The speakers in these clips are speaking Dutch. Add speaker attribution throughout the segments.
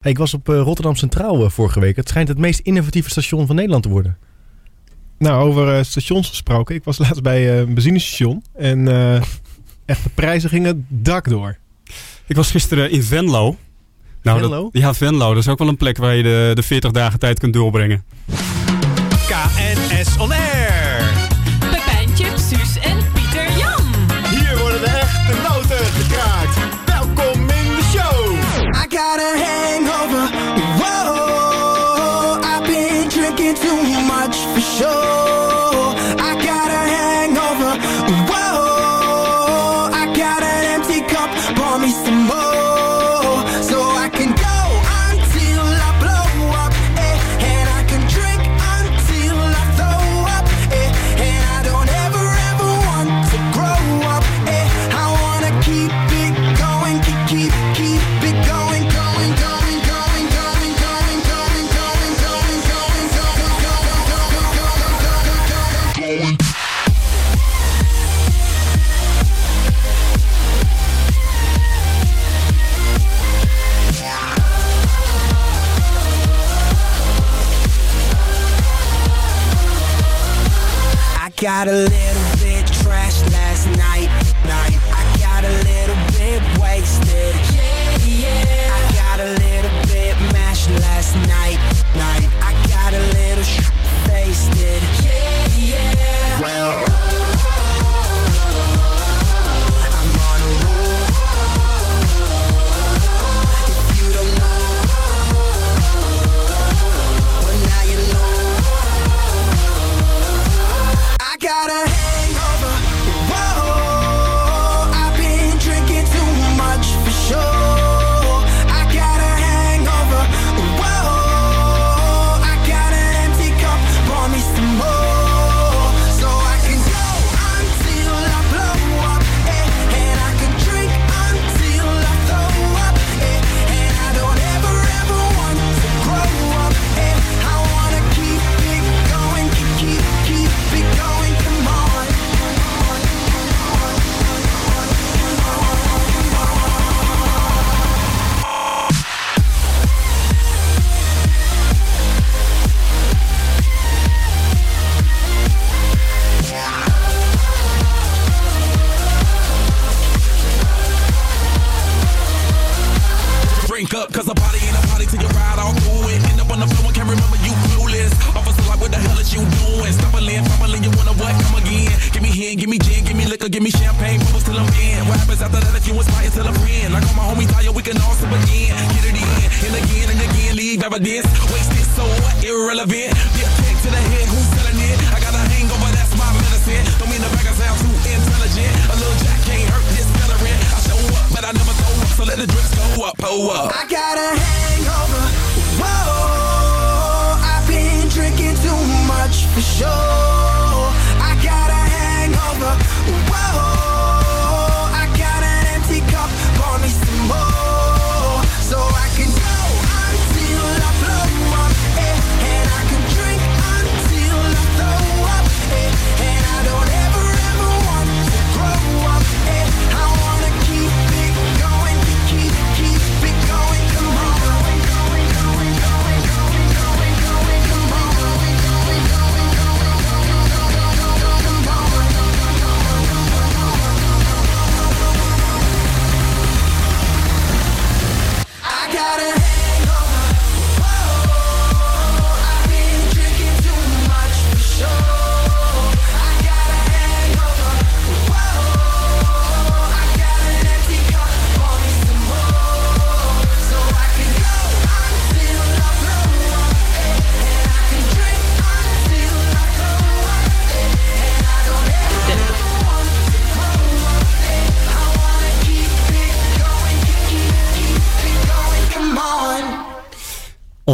Speaker 1: Hey, ik was op eh, Rotterdam Centraal eh, vorige week. Het schijnt het meest innovatieve station van Nederland te worden.
Speaker 2: Nou, over eh, stations gesproken. Ik was laatst bij uh, een benzinestation. En echte echt, de prijzen gingen dak door.
Speaker 3: Ik was gisteren in Venlo. Nou,
Speaker 1: Venlo?
Speaker 3: Ja, Venlo. Dat is ook wel een plek waar je de, de 40 dagen tijd kunt doorbrengen.
Speaker 4: KNS On Air.
Speaker 5: gotta
Speaker 3: live.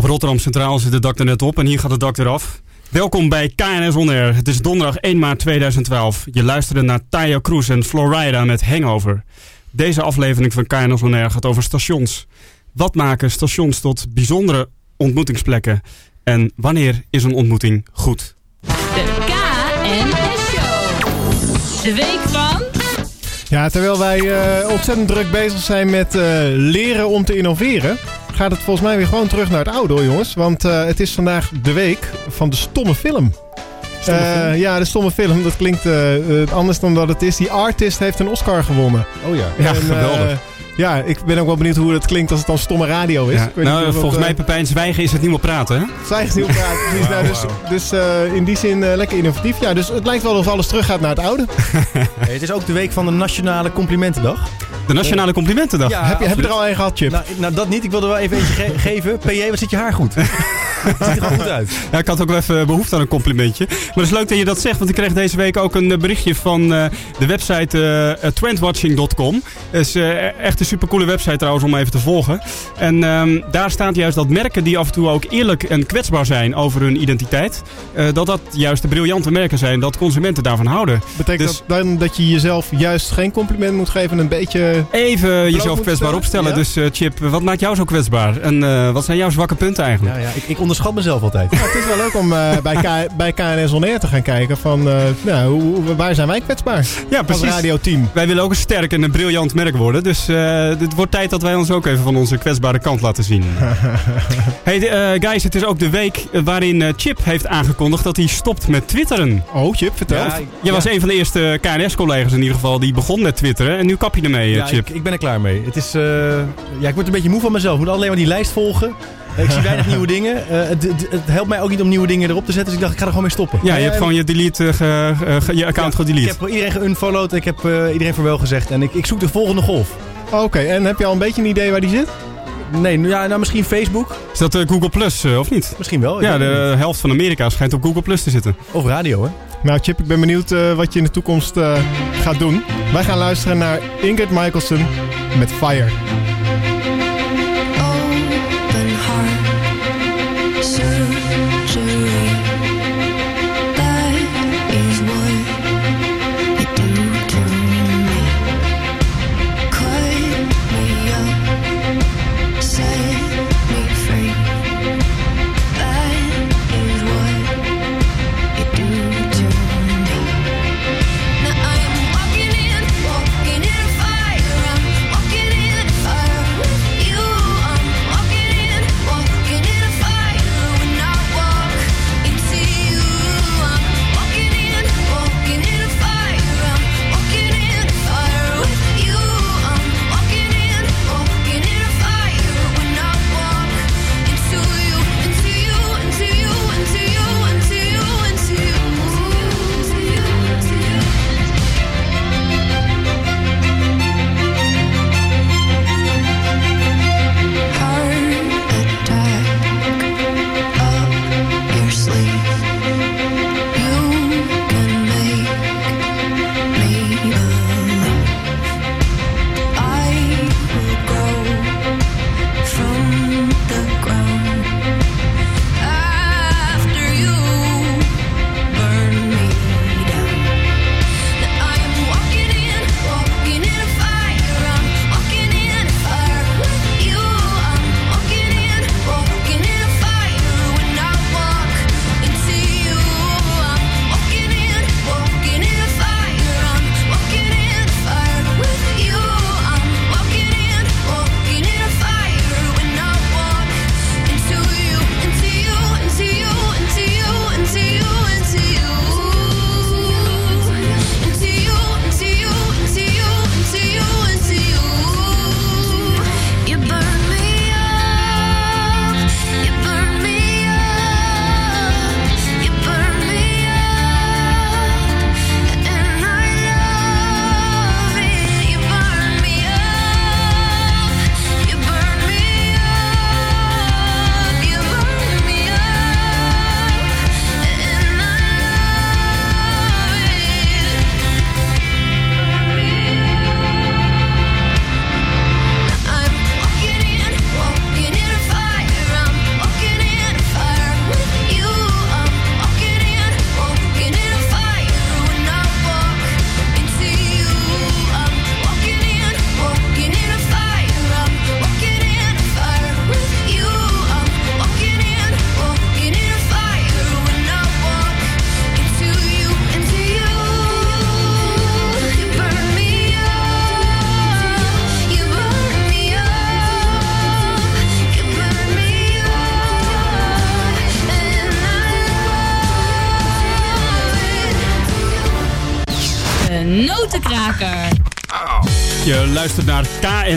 Speaker 3: Rotterdam Centraal zit het dak er net op en hier gaat het dak eraf. Welkom bij KNS On Air. Het is donderdag 1 maart 2012. Je luisterde naar Taya Cruz en Florida met Hangover. Deze aflevering van KNS On Air gaat over stations. Wat maken stations tot bijzondere ontmoetingsplekken? En wanneer is een ontmoeting goed?
Speaker 6: De KNS Show. De week van...
Speaker 2: Ja, terwijl wij eh, ontzettend druk bezig zijn met eh, leren om te innoveren gaat het volgens mij weer gewoon terug naar het oude hoor, jongens. Want eh, het is vandaag de week van de stomme film. Eh, ja, de stomme film. Dat klinkt eh, anders dan dat het is. Die artist heeft een Oscar gewonnen.
Speaker 1: Oh ja.
Speaker 7: Ja,
Speaker 2: En,
Speaker 7: geweldig.
Speaker 2: ja, ik ben ook wel benieuwd hoe het klinkt als het dan stomme radio is.
Speaker 7: Ja. Nou,
Speaker 2: niet
Speaker 7: volgens mij Pepijn Zwijgen is het niet meer praten. Hè?
Speaker 2: Zij heel praat, precies. Nou, dus dus eh, in die zin eh, lekker innovatief. Ja, dus het lijkt wel of alles terug gaat naar het oude.
Speaker 1: Hey, het is ook de week van de Nationale Complimentendag.
Speaker 7: De Nationale Complimentendag.
Speaker 1: Ja,
Speaker 2: heb, je, heb je er al een gehad, Chip?
Speaker 1: Nou, nou, dat niet. Ik wilde wel even eentje ge- geven. PJ, wat ziet je haar goed? Het ziet er goed uit.
Speaker 7: Ja, ik had ook wel even behoefte aan een complimentje. Maar het is leuk dat je dat zegt, want ik kreeg deze week ook een berichtje van eh, de website eh, eh, trendwatching.com. Dat is eh, echt een supercoole website trouwens om even te volgen. En ehm, daar staat juist dat merken die af en toe ook eerlijk en kwetsbaar zijn over hun identiteit, eh, dat dat juist de briljante merken zijn, dat consumenten daarvan houden.
Speaker 2: Betekent
Speaker 7: dus-
Speaker 2: dat dan dat je jezelf juist geen compliment moet geven en een beetje...
Speaker 7: Even jezelf kwetsbaar
Speaker 2: stellen?
Speaker 7: opstellen.
Speaker 2: Ja?
Speaker 7: Dus eh, Chip, wat maakt jou zo kwetsbaar? En eh, wat zijn jouw zwakke punten eigenlijk?
Speaker 1: Ja, ja. Ik, ik onderschat mezelf altijd.
Speaker 2: Ja, het is wel leuk om eh, bij, K- bij KNS On Air te gaan kijken van... eh, nou, hoe, waar zijn wij kwetsbaar
Speaker 7: Ja,
Speaker 2: als
Speaker 7: precies.
Speaker 2: radioteam?
Speaker 7: Wij willen ook een sterk en een briljant merk worden. Dus eh het wordt tijd dat wij ons ook even van onze kwetsbare kant laten zien. hey eh, guys, het is ook de week waarin eh, Chip heeft aangekondigd dat hij stopt met twitteren.
Speaker 2: Oh, Chip, vertel.
Speaker 1: Ja,
Speaker 7: Jij was een van de eerste KNS-collega's in ieder geval die begon met twitteren. En nu kap je ermee,
Speaker 1: Ja,
Speaker 7: Chip.
Speaker 1: ik, ik ben er klaar mee. Het is, eh, ja, ik word een beetje moe van mezelf. Ik moet alleen maar die lijst volgen. Eh, Ik zie weinig nieuwe dingen. Eh, het, het, het helpt mij ook niet om nieuwe dingen erop te zetten. Dus ik dacht, ik ga er gewoon mee stoppen.
Speaker 7: Ja, je
Speaker 1: Eh,
Speaker 7: hebt gewoon je, delete, eh, ge- eh, ge- je account
Speaker 1: Ik
Speaker 7: gedelete.
Speaker 1: heb iedereen geunfollowed. Ik heb eh, iedereen voor wel gezegd. En ik, ik zoek de volgende golf.
Speaker 2: Oké, en heb je al een beetje een idee waar die zit?
Speaker 1: Nee, ja, nou misschien Facebook.
Speaker 7: Is dat eh, Google Plus eh, of niet?
Speaker 1: Misschien wel. Ik
Speaker 7: Ja, de helft van Amerika schijnt op Google Plus te zitten.
Speaker 1: Of radio, hè?
Speaker 2: Nou, Chip, ik ben benieuwd eh, wat je in de toekomst eh, gaat doen. Wij gaan luisteren naar Ingrid Michaelson met Fire.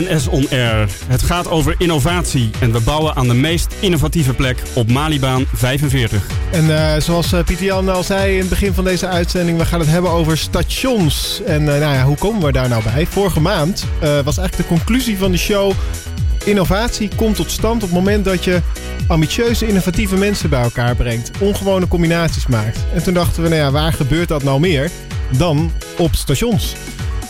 Speaker 7: Air. Het gaat over innovatie en we bouwen aan de meest innovatieve plek op Malibaan 45.
Speaker 2: En eh, zoals eh, Pieter Jan al zei in het begin van deze uitzending, we gaan het hebben over stations. En eh, nou ja, hoe komen we daar nou bij? Vorige maand was eigenlijk de conclusie van de show. Innovatie komt tot stand op het moment dat je ambitieuze, innovatieve mensen bij elkaar brengt. Ongewone combinaties maakt. En toen dachten we, nou ja, waar gebeurt dat nou meer dan op stations?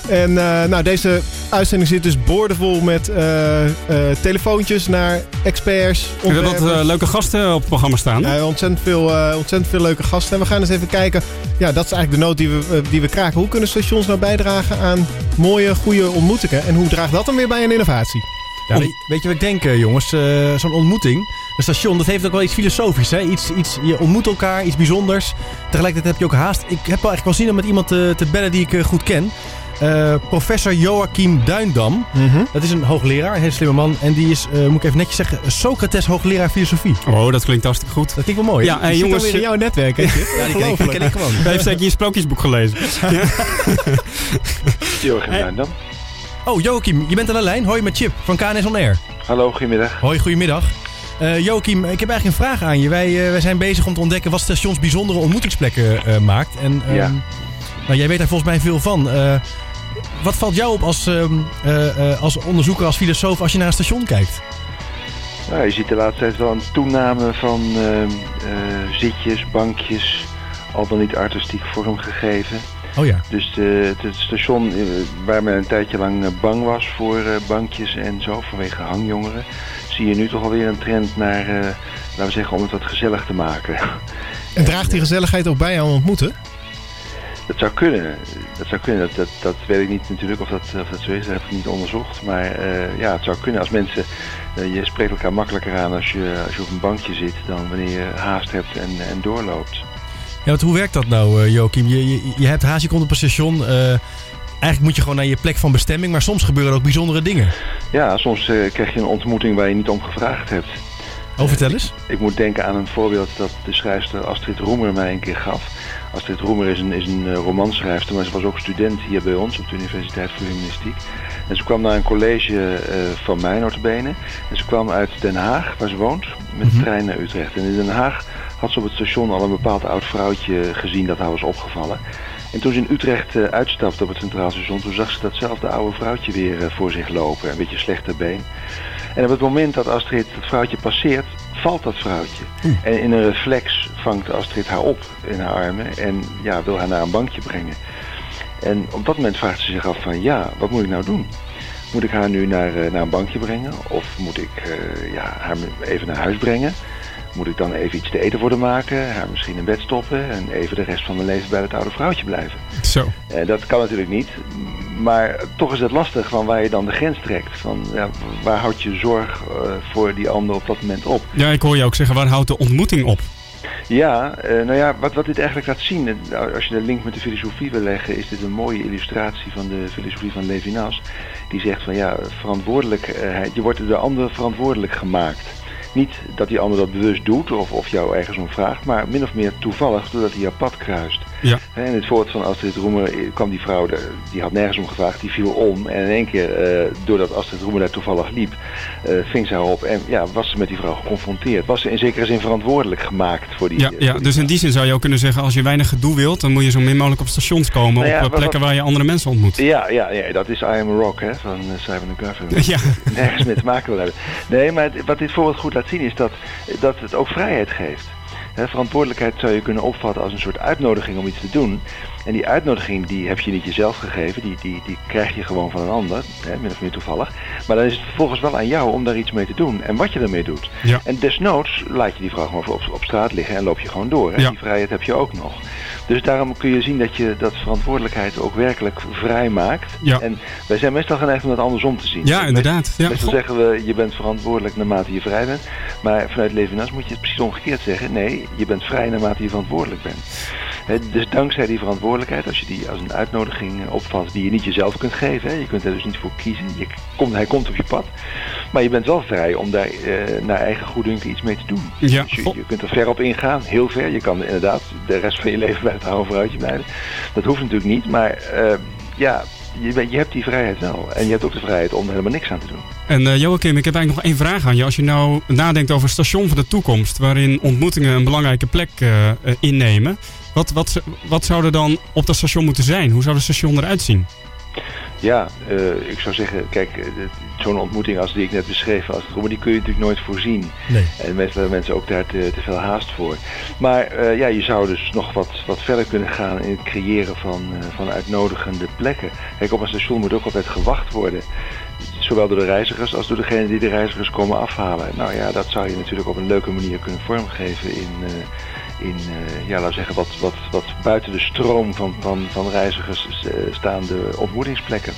Speaker 2: En nou, deze uitzending zit dus boordevol met eh, eh, telefoontjes naar experts.
Speaker 7: We hebben wat leuke gasten op het programma staan.
Speaker 2: Ja, ontzettend, veel, eh, ontzettend veel leuke gasten. En we gaan eens even kijken. Ja, dat is eigenlijk de noot die we, die we kraken. Hoe kunnen stations nou bijdragen aan mooie, goede ontmoetingen? En hoe draagt dat dan weer bij een innovatie?
Speaker 1: Ja, weet, weet je wat ik denk, jongens? Eh, Zo'n ontmoeting, een station, dat heeft ook wel iets filosofisch. Hè? Iets, iets, je ontmoet elkaar, iets bijzonders. Tegelijkertijd heb je ook haast. Ik heb wel echt wel zin om met iemand te, te bellen die ik goed ken. Eh, professor Joachim Duindam. Dat is een hoogleraar, een hele slimme man. En die is, eh, moet ik even netjes zeggen, Socrates hoogleraar filosofie.
Speaker 7: Oh, dat klinkt hartstikke goed.
Speaker 1: Dat klinkt wel mooi.
Speaker 7: Ja, eh,
Speaker 2: Je zit
Speaker 7: jongens,
Speaker 2: in jouw netwerk, hè?
Speaker 1: Ja, die ken ik, die
Speaker 2: Ongelooflijk.
Speaker 1: ken ik gewoon.
Speaker 7: hij heeft zeker je sprookjesboek gelezen. Ja.
Speaker 8: Jurgen
Speaker 7: Hey.
Speaker 8: Duindam.
Speaker 1: Oh, Joachim, je bent aan de lijn. Hoi, met Chip van KNS On Air.
Speaker 8: Hallo, goedemiddag.
Speaker 1: Hoi, goedemiddag. Eh Joachim, ik heb eigenlijk een vraag aan je. Wij, eh, wij zijn bezig om te ontdekken wat stations bijzondere ontmoetingsplekken eh, maakt. En ehm,
Speaker 8: Ja.
Speaker 1: nou, jij weet daar volgens mij veel van. Wat valt jou op als, ehm, eh, eh, als onderzoeker, als filosoof, als je naar een station kijkt?
Speaker 8: Nou, je ziet de laatste tijd wel een toename van ehm, eh, zitjes, bankjes, al dan niet artistiek vormgegeven.
Speaker 1: Oh ja.
Speaker 8: Dus de, het station waar men een tijdje lang bang was voor bankjes en zo, vanwege hangjongeren, zie je nu toch alweer een trend naar, laten we zeggen, om het wat gezellig te maken.
Speaker 2: En draagt die gezelligheid ook bij aan ontmoeten?
Speaker 8: Dat zou kunnen. Dat zou kunnen. Dat, dat, dat weet ik niet natuurlijk of dat, of dat zo is. Dat heb ik niet onderzocht. Maar eh, ja, het zou kunnen. Als mensen... eh, je spreekt elkaar makkelijker aan als je, als je op een bankje zit... dan wanneer je haast hebt en, en doorloopt.
Speaker 1: Ja, want hoe werkt dat nou, eh, Joachim? Je, je, je hebt haast, je komt op een station. eigenlijk moet je gewoon naar je plek van bestemming. Maar soms gebeuren er ook bijzondere dingen.
Speaker 8: Ja, soms krijg je een ontmoeting waar je niet om gevraagd hebt.
Speaker 1: Oh, vertel eens.
Speaker 8: Ik moet denken aan een voorbeeld dat de schrijfster Astrid Roemer mij een keer gaf. Astrid Roemer is een, is een eh, romanschrijfster, maar ze was ook student hier bij ons op de Universiteit voor Humanistiek. En ze kwam naar een college eh, van mij, notabene. En ze kwam uit Den Haag, waar ze woont, met de trein naar Utrecht. En in Den Haag had ze op het station al een bepaald oud vrouwtje gezien dat haar was opgevallen. En toen ze in Utrecht eh, uitstapte op het Centraal Station, toen zag ze datzelfde oude vrouwtje weer voor zich lopen. Een beetje slechter been. En op het moment dat Astrid het vrouwtje passeert, valt dat vrouwtje. En in een reflex vangt Astrid haar op in haar armen en ja, wil haar naar een bankje brengen. En op dat moment vraagt ze zich af van ja, wat moet ik nou doen? Moet ik haar nu naar, eh, naar een bankje brengen? Of moet ik eh, ja, haar even naar huis brengen? Moet ik dan even iets te eten voor haar maken? Haar misschien in bed stoppen en even de rest van mijn leven bij het oude vrouwtje blijven?
Speaker 7: Zo.
Speaker 8: Eh, dat kan natuurlijk niet. Maar toch is het lastig van waar je dan de grens trekt. Van, ja, waar houd je zorg eh, voor die ander op dat moment op?
Speaker 7: Ja, ik hoor je ook zeggen, waar houdt de ontmoeting op?
Speaker 8: Ja, eh, nou ja, wat, wat dit eigenlijk laat zien, eh, als je de link met de filosofie wil leggen, is dit een mooie illustratie van de filosofie van Levinas. Die zegt van ja, verantwoordelijkheid, je wordt door de ander verantwoordelijk gemaakt. Niet dat die ander dat bewust doet of, of jou ergens om vraagt, maar min of meer toevallig doordat hij jouw pad kruist.
Speaker 7: Ja.
Speaker 8: In het voorbeeld van Astrid Roemer kwam die vrouw, die had nergens om gevraagd, die viel om. En in één keer, eh, doordat Astrid Roemer daar toevallig liep, eh, ving ze haar op en ja, was ze met die vrouw geconfronteerd. Was ze in zekere zin verantwoordelijk gemaakt voor die...
Speaker 7: Ja,
Speaker 8: eh,
Speaker 7: ja,
Speaker 8: die
Speaker 7: dus in die zin zou je ook kunnen zeggen, als je weinig gedoe wilt, dan moet je zo min mogelijk op stations komen.
Speaker 8: Nou ja,
Speaker 7: op plekken
Speaker 8: wat-
Speaker 7: waar je andere mensen ontmoet.
Speaker 8: Ja, ja, ja, dat is I Am a Rock hè, van Simon Garfunkel.
Speaker 7: Ja.
Speaker 8: Nergens mee te maken wil hebben. Nee, maar wat dit voorbeeld goed laat zien is dat, dat het ook vrijheid geeft. Verantwoordelijkheid zou je kunnen opvatten als een soort uitnodiging om iets te doen. En die uitnodiging die heb je niet jezelf gegeven, die, die, die krijg je gewoon van een ander, hè, min of meer toevallig. Maar dan is het vervolgens wel aan jou om daar iets mee te doen en wat je ermee doet.
Speaker 7: Ja.
Speaker 8: En desnoods laat je die vrouw gewoon op, op straat liggen en loop je gewoon door. Hè?
Speaker 7: Ja.
Speaker 8: Die vrijheid heb je ook nog. Dus daarom kun je zien dat je dat verantwoordelijkheid ook werkelijk vrij maakt.
Speaker 7: Ja.
Speaker 8: En wij zijn meestal geneigd om dat andersom te zien.
Speaker 7: Ja, inderdaad. Ja.
Speaker 8: Meestal zeggen we, je bent verantwoordelijk naarmate je vrij bent. Maar vanuit Levinas moet je het precies omgekeerd zeggen. Nee, je bent vrij naarmate je verantwoordelijk bent. Dus dankzij die verantwoordelijkheid, als je die als een uitnodiging eh, opvat die je niet jezelf kunt geven. Hè, je kunt er dus niet voor kiezen. Je komt, hij komt op je pad. Maar je bent wel vrij om daar eh, naar eigen goeddunken iets mee te doen.
Speaker 7: Ja.
Speaker 8: Dus je, je kunt er ver op ingaan, heel ver. Je kan inderdaad de rest van je leven bij het oude vrouwtje blijven. Dat hoeft natuurlijk niet, maar eh, ja, je, je hebt die vrijheid wel. En je hebt ook de vrijheid om er helemaal niks aan te doen.
Speaker 7: En eh Joachim, ik heb eigenlijk nog één vraag aan je. Als je nou nadenkt over het station van de toekomst, waarin ontmoetingen een belangrijke plek innemen. Wat, wat, wat zou er dan op dat station moeten zijn? Hoe zou het station eruit zien?
Speaker 8: Ja, eh, ik zou zeggen, kijk, eh, zo'n ontmoeting als die ik net beschreef, als het die kun je natuurlijk nooit voorzien.
Speaker 1: Nee.
Speaker 8: En meestal hebben mensen ook daar te, te veel haast voor. Maar eh, ja, je zou dus nog wat, wat verder kunnen gaan in het creëren van, eh, van uitnodigende plekken. Kijk, op een station moet ook altijd gewacht worden. Zowel door de reizigers als door degene die de reizigers komen afhalen. Nou ja, dat zou je natuurlijk op een leuke manier kunnen vormgeven in, eh, in eh, ja, laten we zeggen, wat, wat, wat buiten de stroom van, van, van reizigers eh, staande ontmoetingsplekken.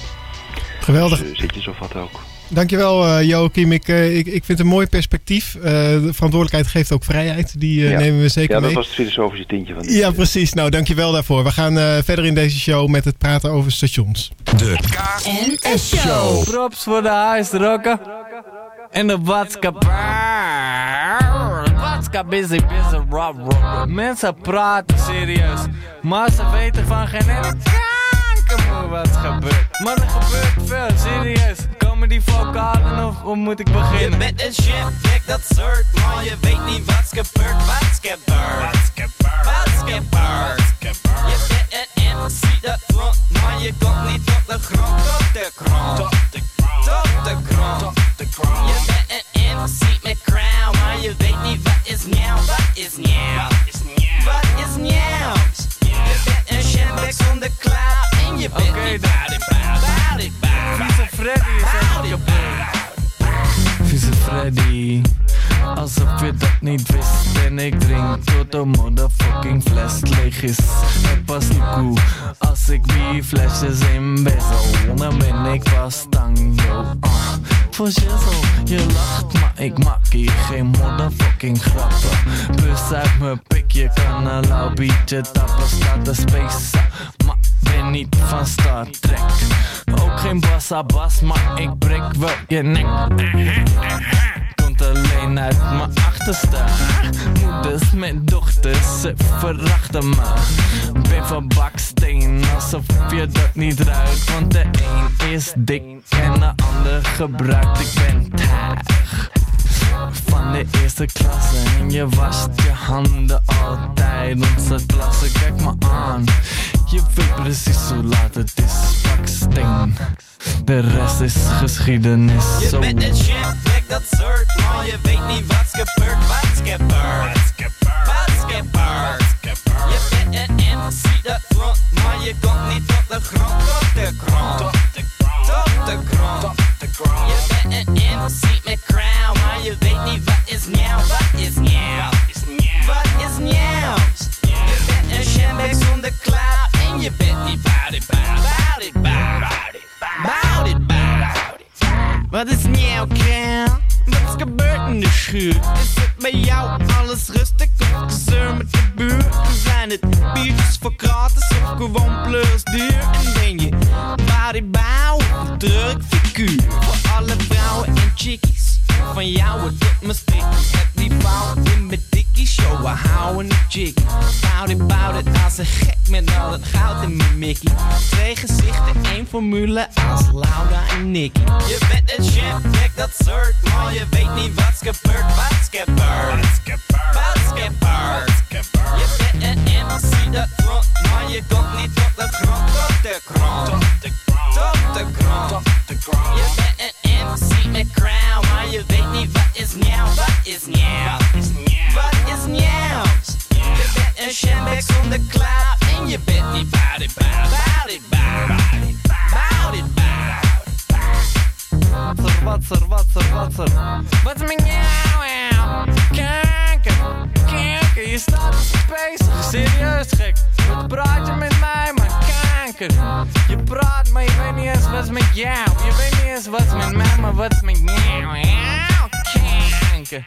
Speaker 2: Geweldig.
Speaker 8: Dus, eh, zit je zo wat ook.
Speaker 2: Dankjewel eh Joachim. Ik, ik, ik vind het een mooi perspectief. Eh, de verantwoordelijkheid geeft ook vrijheid. Die
Speaker 8: Ja.
Speaker 2: nemen we zeker
Speaker 8: Ja, dat
Speaker 2: mee.
Speaker 8: was het filosofische tintje van dit.
Speaker 2: Ja, precies. Nou, dankjewel daarvoor. We gaan eh, verder in deze show met het praten over stations.
Speaker 9: De
Speaker 6: En show.
Speaker 10: Props voor de huisrokken. En de watskap. Busy, busy, rob, rob. Mensen praten serieus. Maar ze weten van geen ene kanker wat gebeurt. Maar er gebeurt veel, serieus. Komen die vocalen of hoe moet ik beginnen?
Speaker 11: Je bent een kijk dat soort, maar je weet niet wat's gebeurd, wat's gebeurd. Wat's gebeurd. Wat's gebeurd. Je bent een MC dat front, maar je komt niet op de grond, op de grond. Op de grond. Op de grond. Op de grond. Je bent een Met crown, maar je weet niet wat is nieuw, wat is nieuw. Wat is nieuw? Je bent een chef zonder cloud en je bent niet.
Speaker 10: Vieze Freddy is ook kapot. Vieze Freddy. Alsof je dat niet wist En ik drink tot de motherfucking fles leeg is. En pas niet cool Als ik die flesjes in bezel Dan ben ik pas tang, yo uh. Voor shizzle, je lacht maar ik maak hier geen motherfucking grappen. Plus uit mijn pik, je kan een lauw biertje tappen Staat de space maar ben niet van Star Trek. Ook geen bassa bas, maar ik breek wel je nek alleen uit mijn achterste. Moeders met dochters, ze verachten me. Ben van baksteen, alsof je dat niet ruikt. Want de een is dik en de ander gebruikt. Ik ben taag van de eerste klasse En je wast je handen altijd Onze klasse, kijk me aan Je weet precies hoe laat het is. Baksteen De rest is geschiedenis.
Speaker 11: Je bent een kijk dat soort, maar je weet niet wat's gebeurd, wat's gebeurd. Wat's gebeurd. Je bent een MC dat front, maar je komt niet op de grond, op de grond. Op de grond. Op de grond. Je bent een MC met crown, maar je weet niet wat is nieuw, wat is nieuw. Wat is nieuw? Je bent een shambek zonder cloud en je bent niet boudy, boudy, boudy, boudy, boudy. Wat is nieuw, Kel? Wat is gebeurd in de schuur? Is het bij jou alles rustig of gezeur met de buurt? Zijn het biertjes voor gratis of gewoon plus duur? En ben je bodybouw of een druk figuur? Voor alle vrouwen en chickies van jou het Heb die fout in mijn dikkie show, we houden een jiggy Bout it, bout it, als een gek met al het goud in mijn mickey Twee gezichten, één formule als Laura en Nicky. Je bent een chef, kijk dat soort, maar je weet niet wat's gebeurd, wat's gebeurd? Wat's gebeurd? Je bent een MC dat front, maar je komt niet op de grond, op de grond. Op de grond, op de grond? Je bent een shambek zonder cloud. En je bent niet
Speaker 10: jou? Kanker, Je staat op bezig, serieus gek. Wat praat je met mij, man? Kanker Je praat, maar je weet niet eens wat met jou. Je weet niet eens wat met mij, maar wat met jou? Kanker,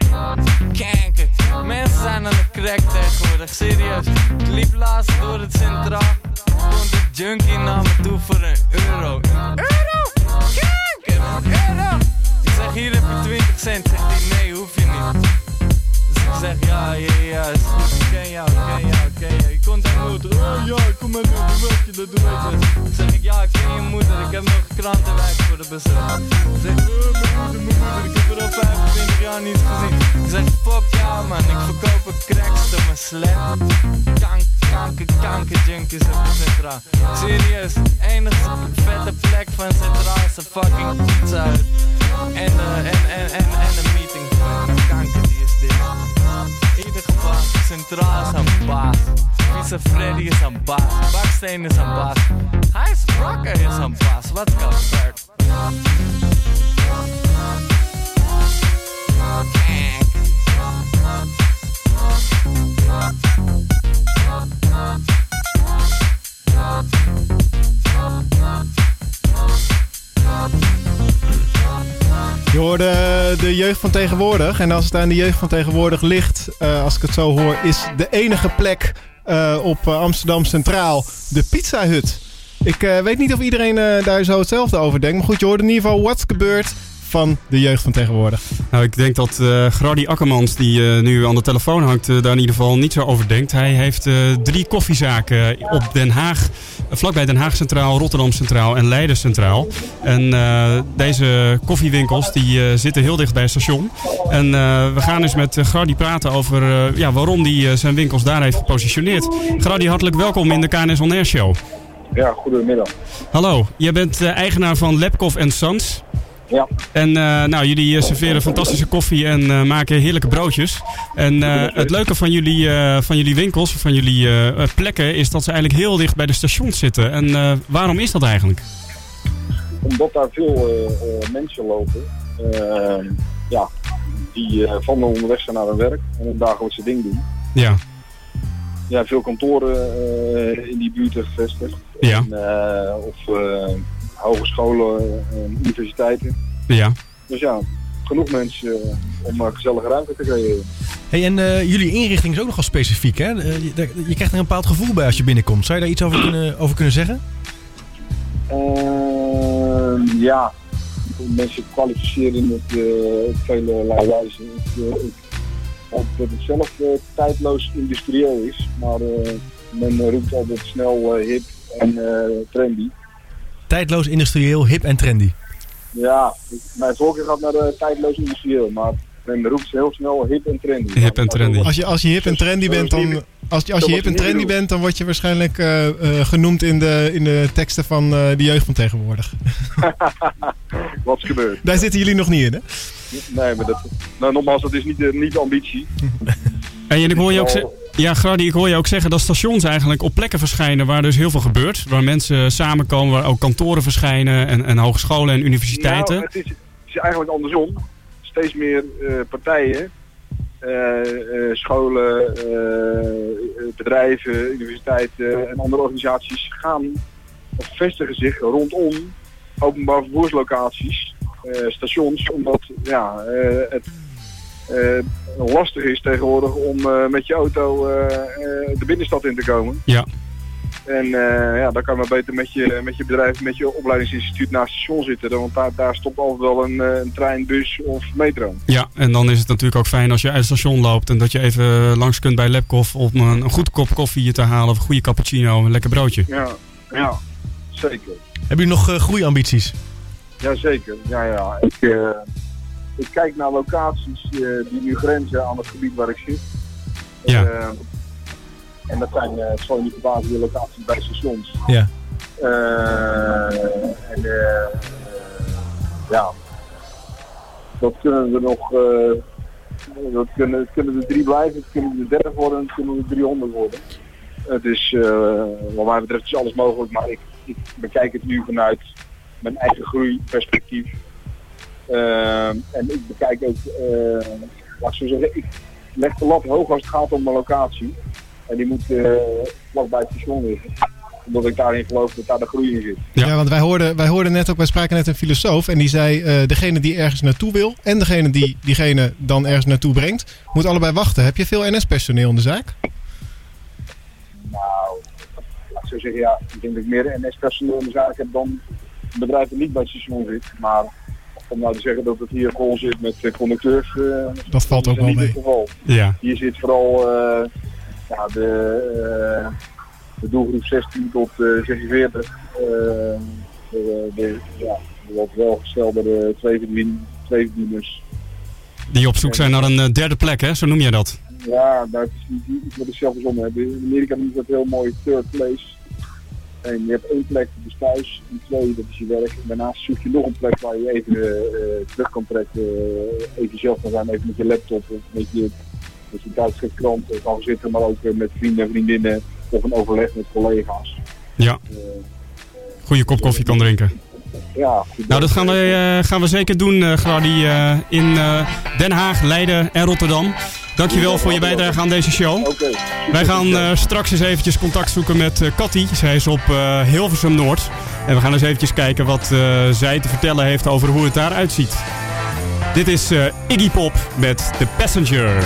Speaker 10: kanker Mensen zijn aan de crack tegenwoordig, serieus. Ik liep laatst door het centraal. Komt een junkie naar me toe voor een euro. Euro? Kanker, euro. Ik zeg hier heb je 20 cent. Zegt hij nee hoef je niet ik zeg ja, ja, goed Ik ken jou, ik ken jou, ik ken jou contact moeder. Oh ja, kom maar doen, hoe werk je dat, doe weet je. Zeg ik, ja, ik ken je moeder, ik heb nog krantenwijk voor de bezit. Zeg, oh, mijn moeder, moeder, ik heb er al 25 jaar niet gezien. Ik zeg, fuck ja man, ik verkoop een cracks op mijn sled. Kank, kanker, kanker junkies op centraal. Serieus, enige vette plek van centraal is fucking pizza. En, eh, en, en, en, en een meeting. Kanker, die is dit. Ieder geval, centraal is een baas. Pizza Freddy is een baas. Baksteen is een baas. Hij is Rocker is een baas. Wat gebeurt?
Speaker 2: Je hoorde de jeugd van tegenwoordig. En als het aan de jeugd van tegenwoordig ligt, eh, als ik het zo hoor, is de enige plek eh, op eh, Amsterdam Centraal de Pizza Hut. Ik weet niet of iedereen daar zo hetzelfde over denkt. Maar goed, je hoorde in ieder geval What's gebeurd van de jeugd van tegenwoordig.
Speaker 7: Nou, ik denk dat eh Grady Akkermans, die eh, nu aan de telefoon hangt, eh, daar in ieder geval niet zo over denkt. Hij heeft eh, drie koffiezaken op Den Haag, vlakbij Den Haag Centraal, Rotterdam Centraal en Leiden Centraal. En eh, deze koffiewinkels die, eh, zitten heel dicht bij het station. En eh, we gaan eens met uh, Grady praten over eh, ja, waarom hij zijn winkels daar heeft gepositioneerd. Grady, hartelijk welkom in de KNS On Air Show.
Speaker 9: Ja, goedemiddag.
Speaker 7: Hallo, jij bent eh, eigenaar van Labkoff Sons.
Speaker 9: Ja.
Speaker 7: En eh, nou, jullie eh, serveren fantastische koffie en eh, maken heerlijke broodjes. En het leuke van jullie, van jullie winkels, van jullie plekken, is dat ze eigenlijk heel dicht bij de stations zitten. En waarom is dat eigenlijk?
Speaker 9: Omdat daar veel mensen lopen, ja, die van onderweg zijn naar hun werk en een dagelijkse ding doen.
Speaker 7: Ja.
Speaker 9: Ja, veel kantoren in die buurten gevestigd.
Speaker 7: Ja.
Speaker 9: En, of hogescholen en universiteiten.
Speaker 7: Ja.
Speaker 9: Dus ja, genoeg mensen eh, om een gezellige ruimte te creëren.
Speaker 1: Hey, en eh, jullie inrichting is ook nogal specifiek, hè? Eh, je, daar- je krijgt er een bepaald gevoel bij als je binnenkomt. Zou je daar iets over kunnen, over kunnen zeggen?
Speaker 9: Ehm, ja, mensen kwalificeren eh, op vele wijzen. Ik, eh, ik hoop dat het zelf eh, tijdloos industrieel is, maar eh, men roept altijd snel eh, hip en eh, trendy.
Speaker 1: Tijdloos, industrieel, hip en trendy.
Speaker 9: Ja, ik- mijn voorkeur gaat naar de tijdloos industrieel, maar men roept heel snel hip en trendy.
Speaker 7: Hip en trendy.
Speaker 2: Als je, als je hip en trendy bent, dan, als, je- als je hip en trendy bent, dan word je waarschijnlijk eh, eh, genoemd in de, in de teksten van eh, de jeugd van tegenwoordig.
Speaker 9: Wat is gebeurd?
Speaker 2: Daar zitten jullie nog niet in, hè?
Speaker 9: Nee, maar dat, nou, nogmaals, dat is niet de, niet de ambitie.
Speaker 7: En ik hoor je ook zeggen. Ja, Grady, ik hoor je ook zeggen dat stations eigenlijk op plekken verschijnen waar dus heel veel gebeurt. Waar mensen samenkomen, waar ook kantoren verschijnen en, en hogescholen en universiteiten.
Speaker 9: Nou, het, is, het is eigenlijk andersom. Steeds meer eh, partijen, eh, eh, scholen, bedrijven, universiteiten en andere organisaties gaan of vestigen zich rondom openbaar vervoerslocaties, stations, omdat ja, het lastig is tegenwoordig om eh, met je auto eh, eh, de binnenstad in te komen.
Speaker 7: Ja.
Speaker 9: En eh, ja, dan kan je maar beter met je, met je bedrijf, met je opleidingsinstituut naast het station zitten. dan, Want daar, daar stopt altijd wel een, eh, een trein, bus of metro.
Speaker 7: Ja, en dan is het natuurlijk ook fijn als je uit het station loopt en dat je even langs kunt bij Labkoff om een, een goed kop koffie te halen of een goede cappuccino of een lekker broodje.
Speaker 9: Ja, ja zeker.
Speaker 1: Hebben jullie nog eh, groeiambities?
Speaker 9: Jazeker, ja, ja. Ik, eh, ik kijk naar locaties eh, die nu grenzen aan het gebied waar ik zit.
Speaker 7: Ja.
Speaker 9: Eh, en dat zijn, uh, het zal je niet verbazen, die locaties bij stations.
Speaker 1: Ja.
Speaker 9: Eh, en ja, dat kunnen we nog, dat kunnen, kunnen er drie blijven, het kunnen er 30 worden, het kunnen er 300 worden. Het is, eh, wat mij betreft is alles mogelijk, maar ik, ik bekijk het nu vanuit mijn eigen groeiperspectief. Eh, en ik bekijk ook, eh, laat ik zo zeggen, ik leg de lat hoog als het gaat om mijn locatie. En die moet uh, vlak bij het station liggen. Omdat ik daarin geloof dat daar de groei in zit.
Speaker 2: Ja, want wij hoorden, wij hoorden net ook, wij spraken net een filosoof. En die zei, eh, degene die ergens naartoe wil en degene die diegene dan ergens naartoe brengt, moet allebei wachten. Heb je veel NS-personeel in de zaak?
Speaker 9: Nou, laat ik zo zeggen, ja, ik denk dat ik meer NS-personeel in de zaak heb dan dat niet bij het station zit. Maar om nou te zeggen dat het hier vol zit met uh, conducteurs, uh,
Speaker 2: dat valt ook wel mee.
Speaker 9: geval.
Speaker 7: Ja.
Speaker 9: Hier zit vooral uh, ja, de, eh, de doelgroep 16 tot eh 46. eh, de, de, ja, de wat welgestelde.
Speaker 7: Die op zoek zijn naar een eh, derde plek, hè? Zo noem je dat.
Speaker 9: Ja, dat is niet iets wat ik zelf verzonnen heb. In Amerika noemt dat heel mooi third place. En je hebt één plek, dat is thuis. En twee, dat is je werk. En daarnaast zoek je nog een plek waar je even eh, terug kan trekken. eh, even zelf kan zijn, even met je laptop. Of met je, met je tijdschriftkrant eh, kan zitten. Maar ook eh, met vrienden en vriendinnen. Of een overleg met collega's.
Speaker 7: Ja. Goede kop koffie kan drinken.
Speaker 9: Ja, goed.
Speaker 7: Nou, dat gaan we, gaan we zeker doen, Grady, in Den Haag, Leiden en Rotterdam. Dankjewel voor je bijdrage aan deze show. Wij gaan eh, straks eens eventjes contact zoeken met eh Cathy. Zij is op eh, Hilversum Noord. En we gaan eens eventjes kijken wat eh, zij te vertellen heeft over hoe het daaruit ziet. Dit is eh, Iggy Pop met The Passenger.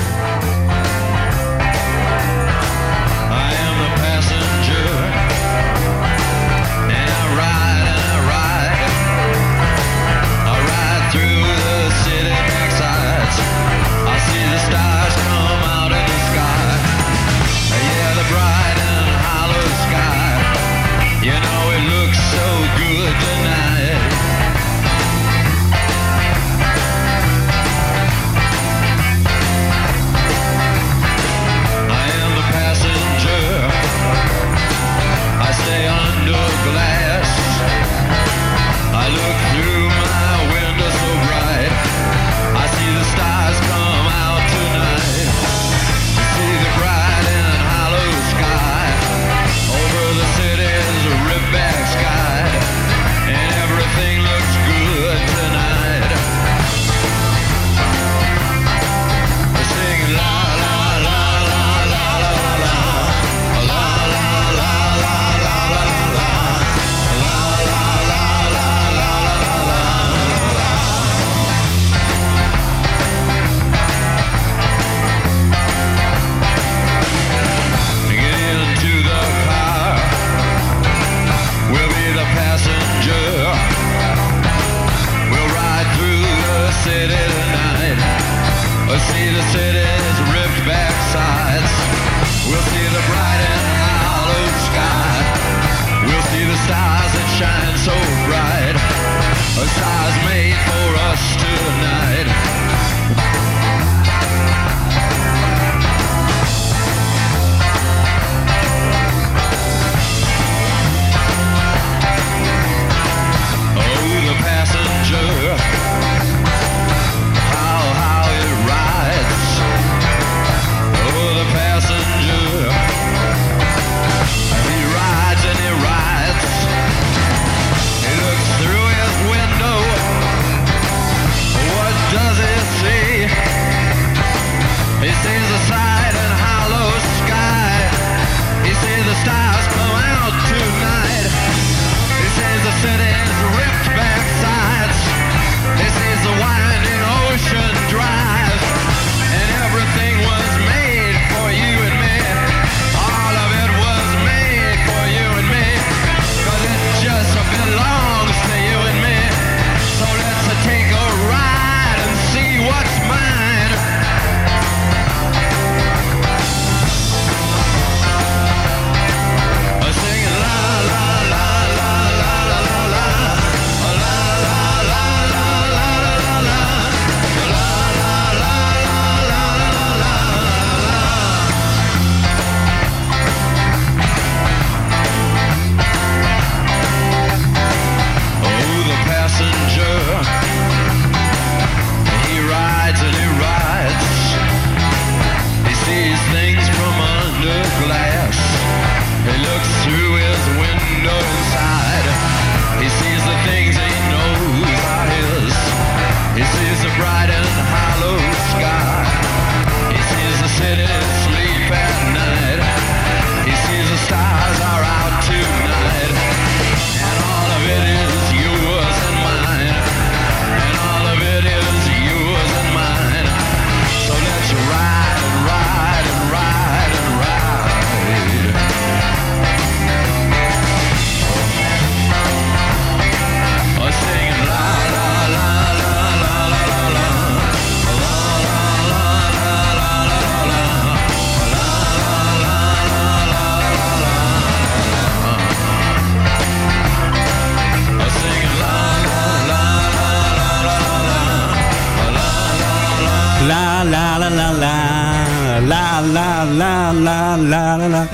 Speaker 7: La la la la la.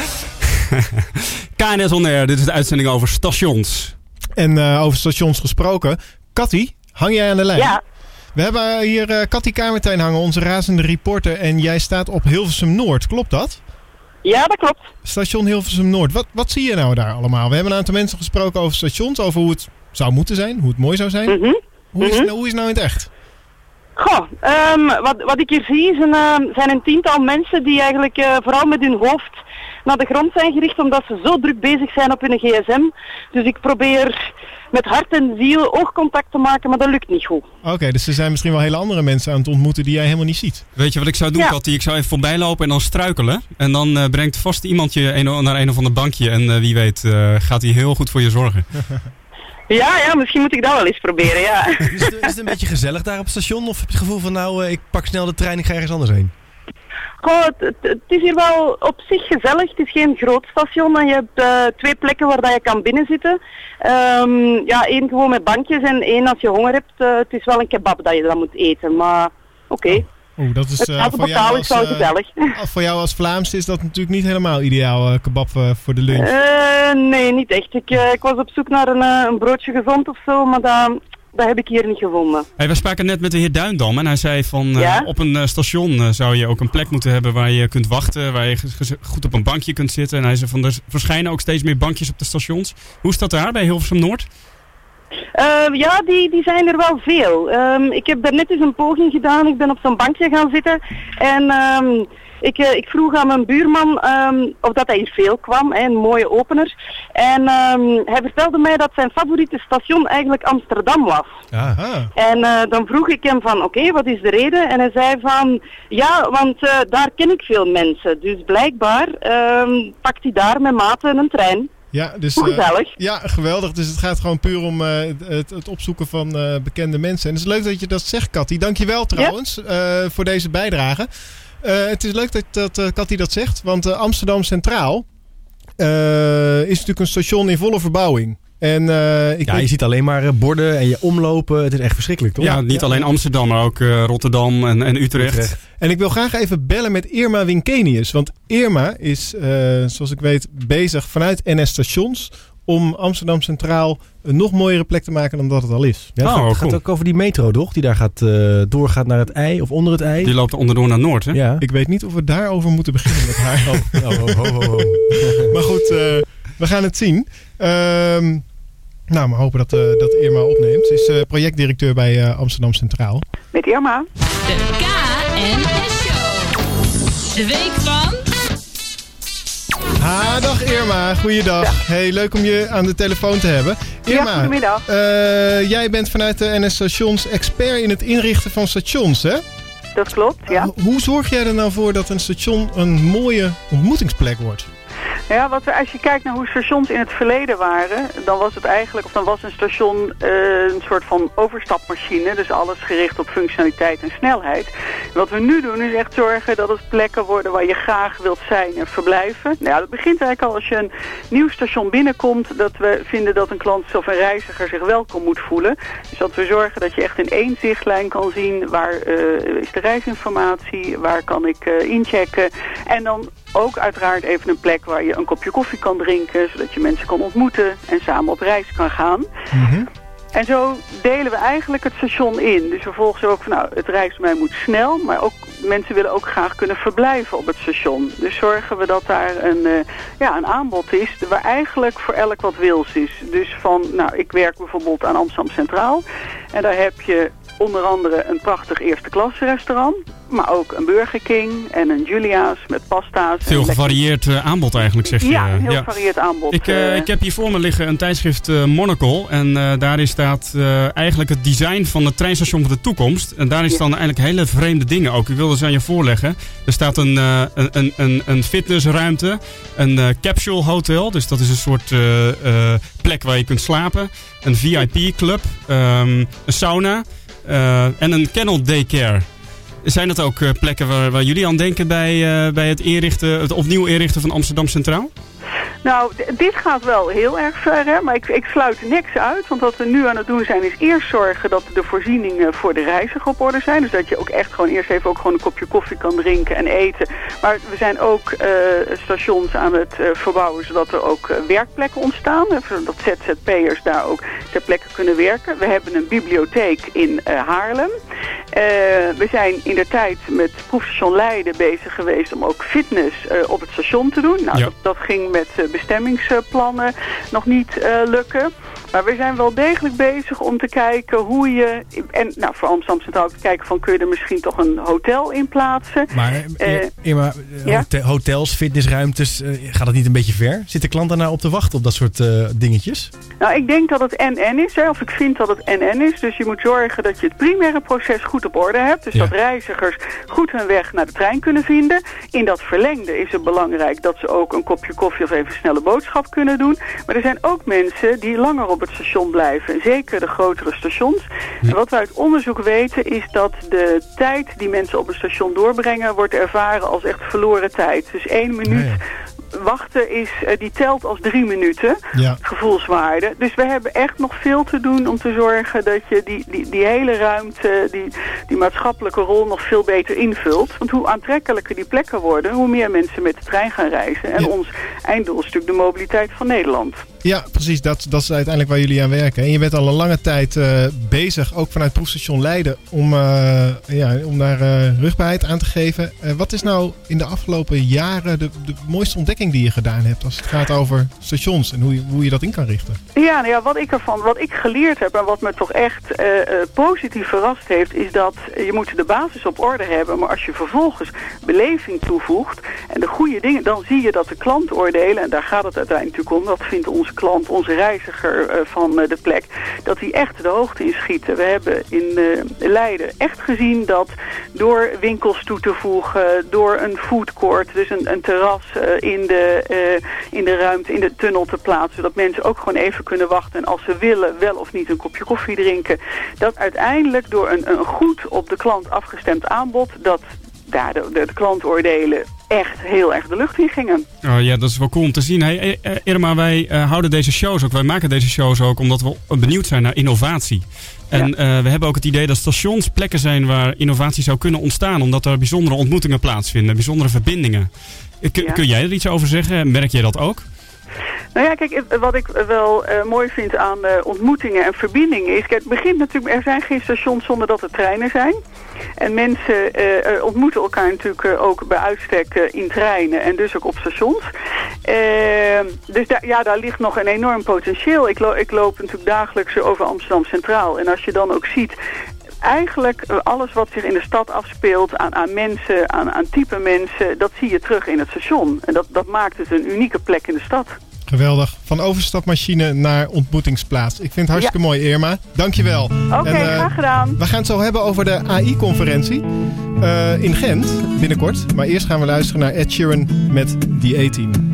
Speaker 7: KNS On Air, dit is de uitzending over stations.
Speaker 2: En eh, over stations gesproken. Katty, hang jij aan de lijn?
Speaker 12: Ja.
Speaker 2: We hebben hier eh Katty Kamertijn hangen, onze razende reporter. En jij staat op Hilversum Noord, klopt dat?
Speaker 12: Ja, dat klopt.
Speaker 2: Station Hilversum Noord. Wat, wat zie je nou daar allemaal? We hebben een aantal mensen gesproken over stations, over hoe het zou moeten zijn, hoe het mooi zou zijn.
Speaker 12: Mhm.
Speaker 2: Hoe, is, nou- hoe is het nou in het echt?
Speaker 12: Goh, ehm, wat, wat ik hier zie is een, ehm, zijn een tiental mensen die eigenlijk eh, vooral met hun hoofd naar de grond zijn gericht omdat ze zo druk bezig zijn op hun gsm. Dus ik probeer met hart en ziel oogcontact te maken, maar dat lukt niet goed.
Speaker 2: Oké, dus er zijn misschien wel hele andere mensen aan het ontmoeten die jij helemaal niet ziet.
Speaker 7: Weet je wat ik zou doen,
Speaker 12: Ja.
Speaker 7: Katty? Ik zou even voorbij lopen en dan struikelen. En dan eh, brengt vast iemand je een, naar een of ander bankje. En eh, wie weet eh, gaat hij heel goed voor je zorgen.
Speaker 12: Ja, ja, misschien moet ik dat wel eens proberen, ja.
Speaker 1: Is het, is het een beetje gezellig daar op het station? Of heb je het gevoel van nou, eh, ik pak snel de trein, ik ga ergens anders heen?
Speaker 12: Goh, het, is hier wel op zich gezellig. Het is geen groot station en je hebt eh, twee plekken waar dat je kan binnenzitten. Ehm ja, één gewoon met bankjes en één als je honger hebt. Eh, het is wel een kebab dat je dan moet eten, maar oké.
Speaker 2: Oeh, dat is
Speaker 12: Het
Speaker 2: eh,
Speaker 12: houten
Speaker 2: voor, jou
Speaker 12: portaal
Speaker 2: als,
Speaker 12: is wel
Speaker 2: eh,
Speaker 12: gezellig.
Speaker 2: voor jou als Vlaams is dat natuurlijk niet helemaal ideaal, eh, kebab voor de lunch.
Speaker 12: Eh, nee, niet echt. Ik, ik was op zoek naar een, eh, een broodje gezond of zo, maar dat, dat heb ik hier niet gevonden.
Speaker 7: Hey, we spraken net met de heer Duindam en hij zei van eh,
Speaker 12: Ja?
Speaker 7: op een station zou je ook een plek moeten hebben waar je kunt wachten, waar je goed op een bankje kunt zitten. En hij zei van er verschijnen ook steeds meer bankjes op de stations. Hoe is dat daar bij Hilversum Noord?
Speaker 12: Eh, ja, die, die zijn er wel veel. Ehm, ik heb daarnet eens een poging gedaan. Ik ben op zo'n bankje gaan zitten. En ehm, ik, eh, ik vroeg aan mijn buurman ehm, of dat hij hier veel kwam. Hè, een mooie opener. En ehm, hij vertelde mij dat zijn favoriete station eigenlijk Amsterdam was.
Speaker 2: Aha.
Speaker 12: En eh, dan vroeg ik hem van, oké, wat is de reden? En hij zei van, ja, want eh, daar ken ik veel mensen. Dus blijkbaar ehm, pakt hij daar met maten een trein.
Speaker 2: Ja, dus, eh, ja, geweldig. Dus het gaat gewoon puur om eh, het, het opzoeken van eh, bekende mensen. En het is leuk dat je dat zegt, Katty. Dankjewel trouwens voor deze bijdrage. Het is leuk dat, dat Katty dat zegt, want Amsterdam Centraal is natuurlijk een station in volle verbouwing. En eh, ik
Speaker 1: Ja,
Speaker 2: weet-
Speaker 1: je ziet alleen maar eh, borden en je omlopen. Het is echt verschrikkelijk, toch?
Speaker 7: Ja, niet alleen Amsterdam, maar ook eh, Rotterdam en, en Utrecht.
Speaker 2: En ik wil graag even bellen met Irma Winkenius. Want Irma is, eh, zoals ik weet, bezig vanuit NS Stations om Amsterdam Centraal een nog mooiere plek te maken dan dat het al is.
Speaker 1: Ja, het
Speaker 7: Oh,
Speaker 1: gaat, gaat ook over die metro, toch? Die daar gaat, eh, doorgaat naar het ei of onder het ei.
Speaker 7: Die loopt onderdoor naar Noord, hè?
Speaker 1: Ja.
Speaker 2: Ik weet niet of we daarover moeten beginnen met haar.
Speaker 1: Oh, ho, ho.
Speaker 2: maar goed, eh, we gaan het zien. Ehm, nou, we hopen dat, eh, dat Irma opneemt. Ze is eh, projectdirecteur bij eh, Amsterdam Centraal.
Speaker 12: Met Irma.
Speaker 6: De KNS Show. De week van...
Speaker 2: Ha, dag Irma. Goeiedag. Hey, leuk om je aan de telefoon te hebben. Irma,
Speaker 12: Ja, goedemiddag.
Speaker 2: eh, jij bent vanuit de NS Stations expert in het inrichten van stations, hè?
Speaker 12: Dat klopt, ja.
Speaker 2: Hoe zorg jij er nou voor dat een station een mooie ontmoetingsplek wordt?
Speaker 13: Ja, wat we, als je kijkt naar hoe stations in het verleden waren, dan was het eigenlijk, of dan was een station eh, een soort van overstapmachine. Dus alles gericht op functionaliteit en snelheid. Wat we nu doen is echt zorgen dat het plekken worden waar je graag wilt zijn en verblijven. Nou ja, dat begint eigenlijk al als je een nieuw station binnenkomt, dat we vinden dat een klant of een reiziger zich welkom moet voelen. Dus dat we zorgen dat je echt in één zichtlijn kan zien waar eh, is de reisinformatie, waar kan ik eh, inchecken. En dan ook uiteraard even een plek waar je een kopje koffie kan drinken, zodat je mensen kan ontmoeten en samen op reis kan gaan. En zo delen we eigenlijk het station in. Dus vervolgens ook van nou, het reismij moet snel, maar ook mensen willen ook graag kunnen verblijven op het station. Dus zorgen we dat daar een, eh, ja, een aanbod is waar eigenlijk voor elk wat wils is. Dus van, nou, ik werk bijvoorbeeld aan Amsterdam Centraal en daar heb je onder andere een prachtig eerste klasse restaurant, maar ook een Burger King en een Julia's met pasta's.
Speaker 7: Veel gevarieerd eh, aanbod eigenlijk, zeg je.
Speaker 13: Ja, een heel
Speaker 7: Ja.
Speaker 13: gevarieerd aanbod.
Speaker 7: Ik, eh,
Speaker 13: eh.
Speaker 7: ik heb hier voor me liggen een tijdschrift eh, Monocle. En eh, daarin staat eh, eigenlijk het design van het treinstation van de toekomst. En daarin staan eigenlijk hele vreemde dingen ook. Ik wilde ze aan je voorleggen. Er staat een, eh, een, een, een, fitnessruimte. Een eh, capsule hotel. Dus dat is een soort eh, eh, plek waar je kunt slapen. Een VIP-club. ehm, een sauna. Eh, en een kennel daycare. Zijn dat ook eh, plekken waar, jullie aan denken bij, eh, bij het, het opnieuw inrichten van Amsterdam Centraal?
Speaker 13: Nou, dit gaat wel heel erg ver, maar ik, ik sluit niks uit. Want wat we nu aan het doen zijn, is eerst zorgen dat de voorzieningen voor de reiziger op orde zijn. Dus dat je ook echt gewoon eerst even ook gewoon een kopje koffie kan drinken en eten. Maar we zijn ook eh, stations aan het verbouwen, zodat er ook werkplekken ontstaan. Zodat ZZP'ers daar ook ter plekke kunnen werken. We hebben een bibliotheek in Haarlem. Eh, we zijn in de tijd met proefstation Leiden bezig geweest om ook fitness eh, op het station te doen. Nou,
Speaker 7: Ja.
Speaker 13: dat, dat ging met eh, bestemmingsplannen nog niet lukken. Maar we zijn wel degelijk bezig om te kijken hoe je... En nou, voor Amsterdam Centraal te kijken van kun je er misschien toch een hotel in plaatsen.
Speaker 1: Maar
Speaker 13: ja?
Speaker 1: hotels, fitnessruimtes, gaat het niet een beetje ver? Zit de klant daarna op te wachten op dat soort dingetjes?
Speaker 13: Nou, ik denk dat het NN is, hè, of ik vind dat het NN is. Dus je moet zorgen dat je het primaire proces goed op orde hebt. Dus
Speaker 1: Ja.
Speaker 13: dat reizigers goed hun weg naar de trein kunnen vinden. In dat verlengde is het belangrijk dat ze ook een kopje koffie of even een snelle boodschap kunnen doen. Maar er zijn ook mensen die langer op het station blijven. Zeker de grotere stations. En wat we uit onderzoek weten is dat de tijd die mensen op het station doorbrengen... wordt ervaren als echt verloren tijd. Dus één minuut wachten is, eh, die telt als drie minuten
Speaker 2: Ja.
Speaker 13: gevoelswaarde. Dus we hebben echt nog veel te doen om te zorgen dat je die, die, die hele ruimte, die, die maatschappelijke rol nog veel beter invult. Want hoe aantrekkelijker die plekken worden, hoe meer mensen met de trein gaan reizen. En
Speaker 2: Ja.
Speaker 13: ons einddoel is natuurlijk de mobiliteit van Nederland.
Speaker 2: Ja, precies. Dat, dat is uiteindelijk waar jullie aan werken. En je bent al een lange tijd eh, bezig, ook vanuit proefstation Leiden, om, eh, ja, om daar eh, rugbaarheid aan te geven. Wat is nou in de afgelopen jaren de, de mooiste ontdekking die je gedaan hebt als het gaat over stations en hoe je, hoe je dat in kan richten?
Speaker 13: Ja, nou ja, wat ik ervan, wat ik geleerd heb en wat me toch echt positief verrast heeft, is dat je moet de basis op orde hebben, maar als je vervolgens beleving toevoegt en de goede dingen, dan zie je dat de klantoordelen, en daar gaat het uiteindelijk om, dat vindt onze klant, onze reiziger eh, van eh, de plek, dat die echt de hoogte inschieten. We hebben in eh, Leiden echt gezien dat door winkels toe te voegen, door een food court, dus een, een terras in, de, in de ruimte, in de tunnel te plaatsen, zodat mensen ook gewoon even kunnen wachten en als ze willen wel of niet een kopje koffie drinken, dat uiteindelijk door een, een goed op de klant afgestemd aanbod, dat daar de, de, de klantoordelen echt heel erg de lucht in gingen.
Speaker 7: Oh ja, dat is wel cool om te zien. Hey, eh, Irma, wij eh, houden deze shows ook, wij maken deze shows ook omdat we benieuwd zijn naar innovatie. En eh, we hebben ook het idee dat stations plekken zijn waar innovatie zou kunnen ontstaan, omdat er bijzondere ontmoetingen plaatsvinden, bijzondere verbindingen. Eh, Kun,
Speaker 13: Ja.
Speaker 7: kun jij er iets over zeggen? Merk je dat ook?
Speaker 13: Nou ja, kijk, wat ik wel eh, mooi vind aan eh, ontmoetingen en verbindingen is... Kijk, het begint natuurlijk, er zijn geen stations zonder dat er treinen zijn. En mensen eh, ontmoeten elkaar natuurlijk ook bij uitstek in treinen en dus ook op stations. Eh, dus ja, daar ligt nog een enorm potentieel. Ik, ik loop natuurlijk dagelijks over Amsterdam Centraal. En als je dan ook ziet eigenlijk alles wat zich in de stad afspeelt aan, aan mensen, aan, aan type mensen, dat zie je terug in het station. En dat, dat maakt het een unieke plek in de stad.
Speaker 2: Geweldig. Van overstapmachine naar ontmoetingsplaats. Ik vind het hartstikke mooi, Irma. Dankjewel.
Speaker 13: Oké,
Speaker 2: En, eh,
Speaker 13: graag gedaan.
Speaker 2: We gaan het zo hebben over de AI-conferentie eh, in Gent binnenkort. Maar eerst gaan we luisteren naar Ed Sheeran met The 18.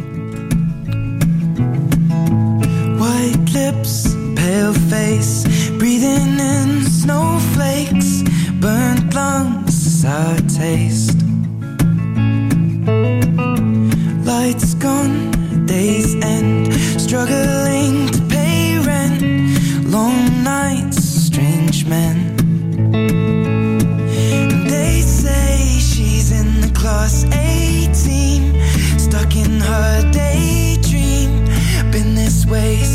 Speaker 3: White lips, pale face, breathing in snowflakes, burnt lungs, sour taste. Lights gone, days end, struggling to pay rent, long nights, strange men. They say she's in the class 18, stuck in her daydream. Been this way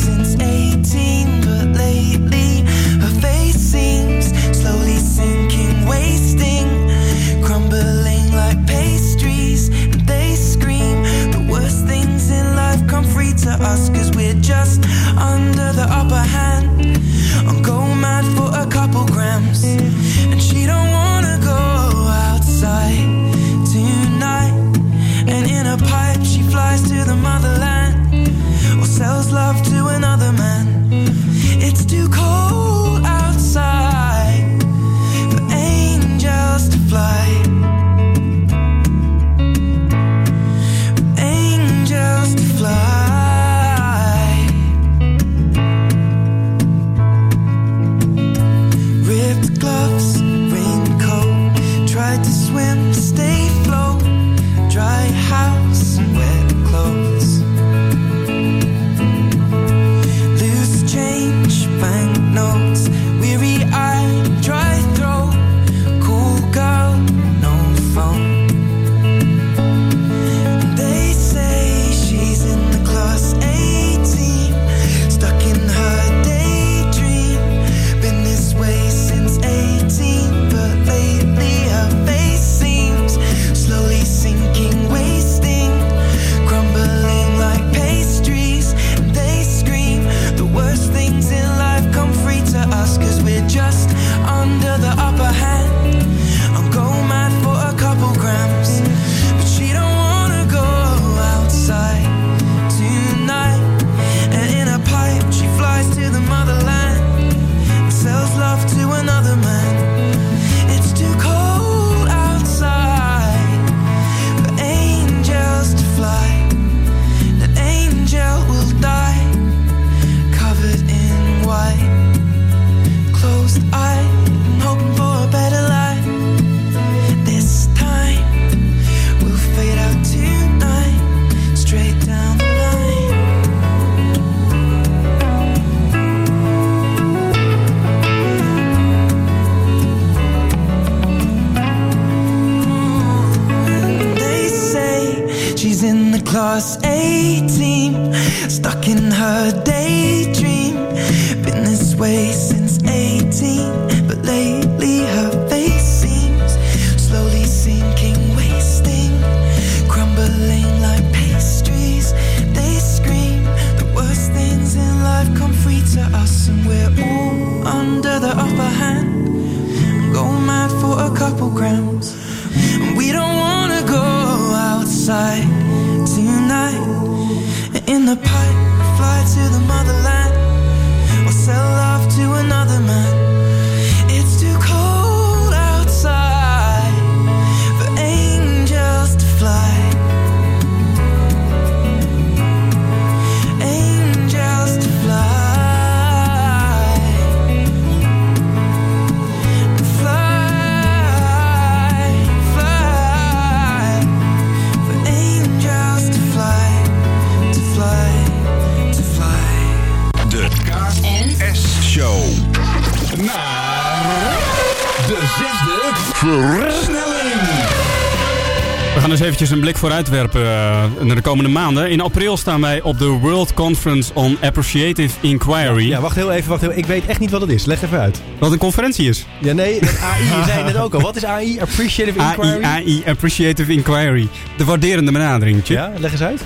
Speaker 7: eventjes een blik vooruit werpen eh, naar de komende maanden. In april staan wij op de World Conference on Appreciative Inquiry.
Speaker 1: Ja, wacht heel even, wacht heel Ik weet echt niet wat het is. Leg even uit.
Speaker 7: Wat een conferentie is.
Speaker 1: Ja, nee, AI, zei het net ook al. Wat is AI? Appreciative Inquiry?
Speaker 7: AI, AI, Appreciative Inquiry. De waarderende benadering.
Speaker 1: Ja, leg eens uit.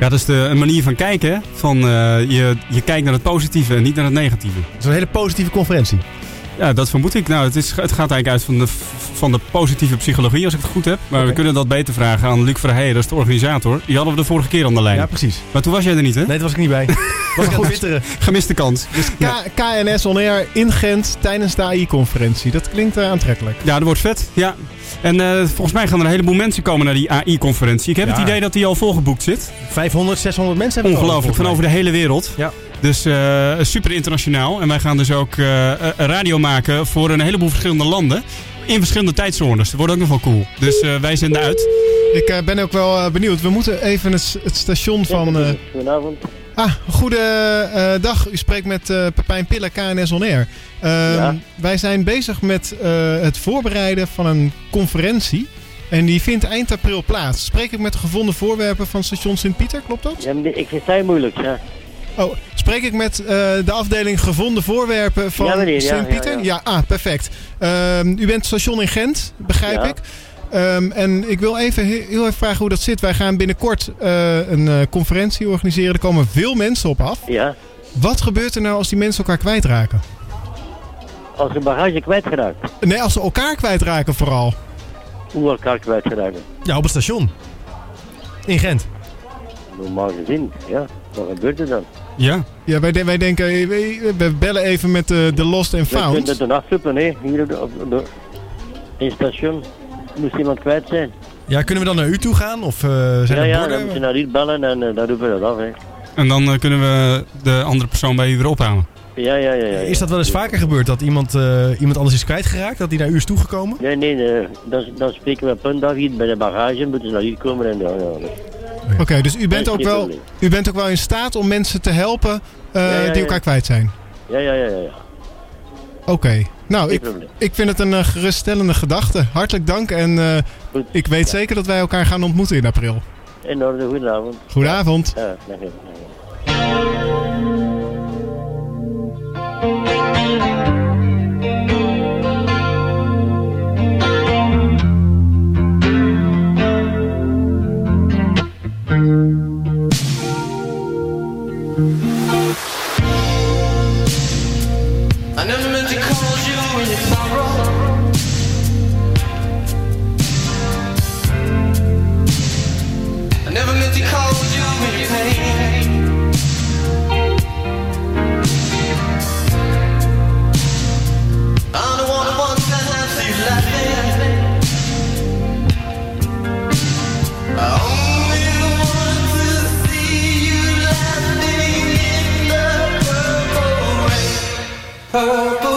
Speaker 7: Ja, dat is de, een manier van kijken. Van, eh, je, je kijkt naar het positieve en niet naar het negatieve.
Speaker 1: Het is een hele positieve conferentie.
Speaker 7: Ja, dat vermoed ik. Nou, het, is, het gaat eigenlijk uit van de, van de positieve psychologie, als ik het goed heb. Maar we kunnen dat beter vragen aan Luc Verheijen, dat is de organisator. Die hadden we de vorige keer aan de lijn.
Speaker 1: Ja, precies.
Speaker 7: Maar toen was jij er niet, hè?
Speaker 1: Nee, daar was ik niet bij. was een goed.
Speaker 7: Gemiste kans.
Speaker 2: Dus K- KNS On Air in Gent tijdens de AI-conferentie. Dat klinkt eh, aantrekkelijk.
Speaker 7: Ja, dat wordt vet. Ja. En eh, volgens mij gaan er een heleboel mensen komen naar die AI-conferentie. Ik heb het
Speaker 1: Ja.
Speaker 7: idee dat die al volgeboekt zit.
Speaker 1: 500, 600 mensen hebben
Speaker 7: Ongelooflijk, van over de hele wereld.
Speaker 1: Ja.
Speaker 7: Dus eh, super internationaal. En wij gaan dus ook eh, eh, radio maken voor een heleboel verschillende landen. In verschillende tijdzones. Dat wordt ook nog wel cool. Dus eh, wij zenden uit.
Speaker 2: Ik eh, ben ook wel benieuwd. We moeten even het, het station van... eh,
Speaker 14: Goedenavond.
Speaker 2: Ah, goedendag. U spreekt met eh, Pepijn Pille, KNS On Air. Ehm,
Speaker 14: Ja.
Speaker 2: Wij zijn bezig met eh, het voorbereiden van een conferentie. En die vindt eind april plaats. Spreek ik met de gevonden voorwerpen van station Sint-Pieter, klopt dat?
Speaker 14: Ja, ik versta je moeilijk, ja.
Speaker 2: Oh, spreek ik met eh, de afdeling gevonden voorwerpen van
Speaker 14: Ja, meneer, ja,
Speaker 2: Sint-Pieter?
Speaker 14: ja, ja.
Speaker 2: ah, perfect. Ehm, u bent station in Gent, begrijp
Speaker 14: Ja.
Speaker 2: ik. Ehm, en ik wil even he- heel even vragen hoe dat zit. Wij gaan binnenkort eh, een eh, conferentie organiseren. Er komen veel mensen op af.
Speaker 14: Ja.
Speaker 2: Wat gebeurt er nou als die mensen elkaar kwijtraken?
Speaker 14: Als een bagage kwijtgeraakt.
Speaker 2: Nee, als ze elkaar kwijtraken vooral.
Speaker 14: Hoe elkaar kwijtgeraakt.
Speaker 1: Ja, op het station. In Gent.
Speaker 14: Normaal gezien, ja. Wat gebeurt er dan?
Speaker 7: Ja.
Speaker 2: Ja, wij, de- wij denken, eh, we, bellen even met de, de Lost and
Speaker 14: We kunnen
Speaker 2: Found.
Speaker 14: het dan afzoeken, hè. Hier op de, op de, in het station. Moest iemand kwijt zijn.
Speaker 1: Ja, kunnen we dan naar u toe gaan? Of eh, zijn
Speaker 14: ja, ja,
Speaker 1: borden?
Speaker 14: dan moet je naar hier bellen en eh, dan roepen we dat af, hè.
Speaker 7: En dan eh, kunnen we de andere persoon bij u weer ophalen.
Speaker 14: Ja, ja, ja. ja.
Speaker 1: Is dat wel eens vaker gebeurd dat iemand, eh, iemand anders is kwijtgeraakt? Dat die naar u is toegekomen?
Speaker 14: Nee, nee, nee. Dan, dan spreken we punt af hier bij de bagage. Moeten ze naar hier komen en dan... Ja,
Speaker 2: Oké, dus u bent, ook wel, u bent ook wel in staat om mensen te helpen eh, die elkaar kwijt zijn?
Speaker 14: ja, ja, ja. ja, ja.
Speaker 2: Oké, nou, ik, ik vind het een eh, geruststellende gedachte. Hartelijk dank en eh, ik weet zeker dat wij elkaar gaan ontmoeten in april.
Speaker 14: In orde, goedenavond.
Speaker 2: Goedenavond.
Speaker 14: Ja, dag,
Speaker 11: Purple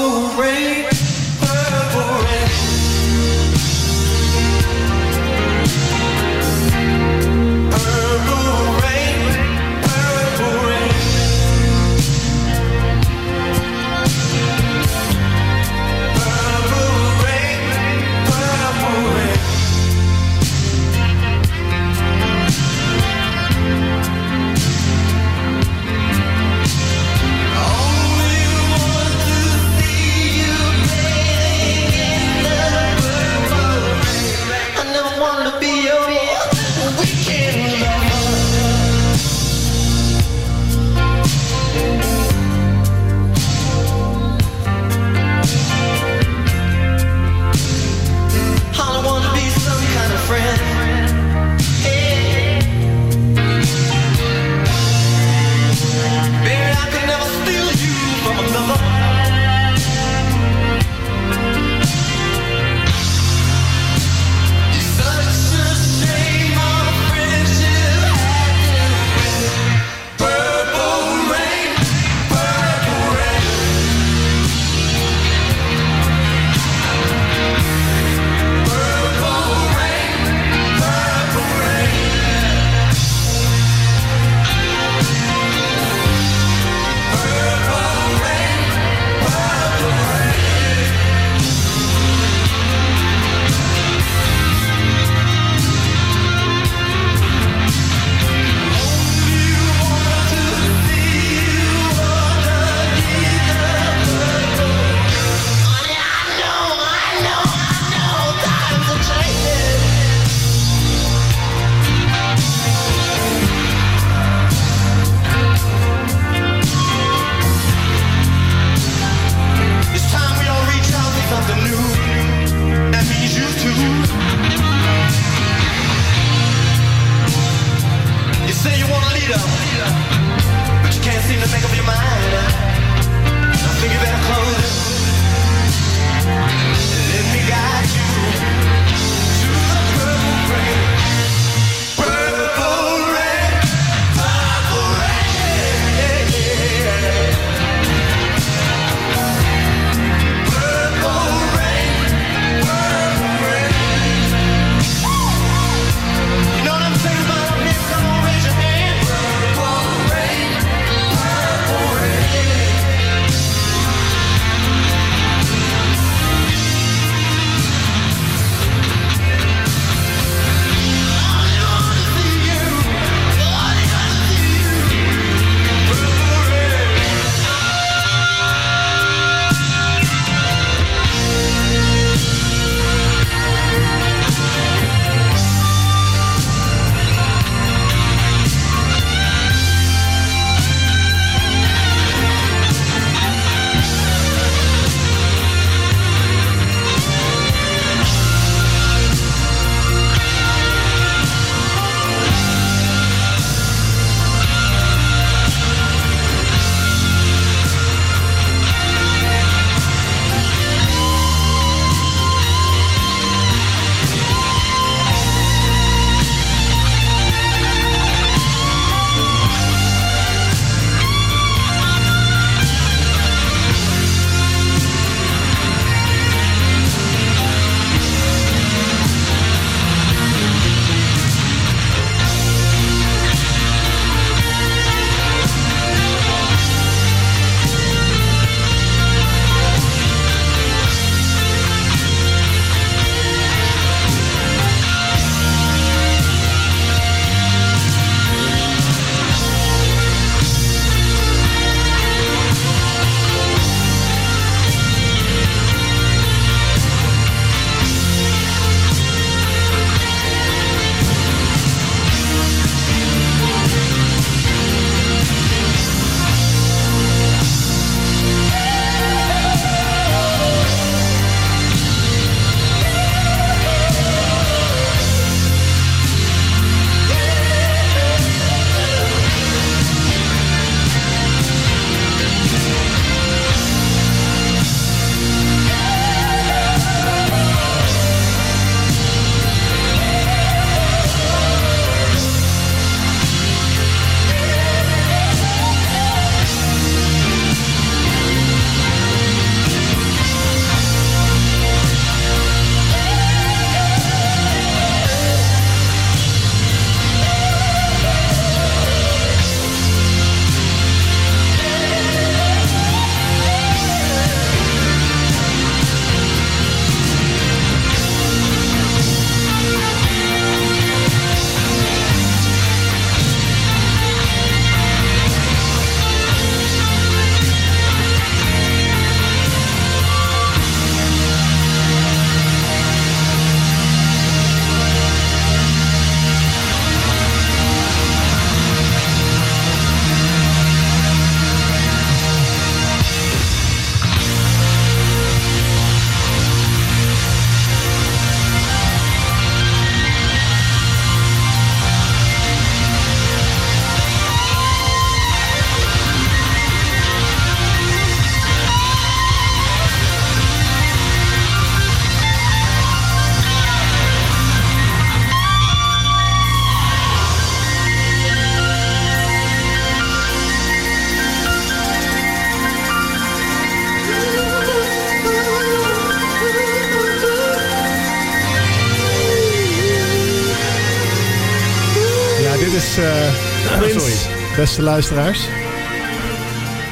Speaker 2: beste luisteraars.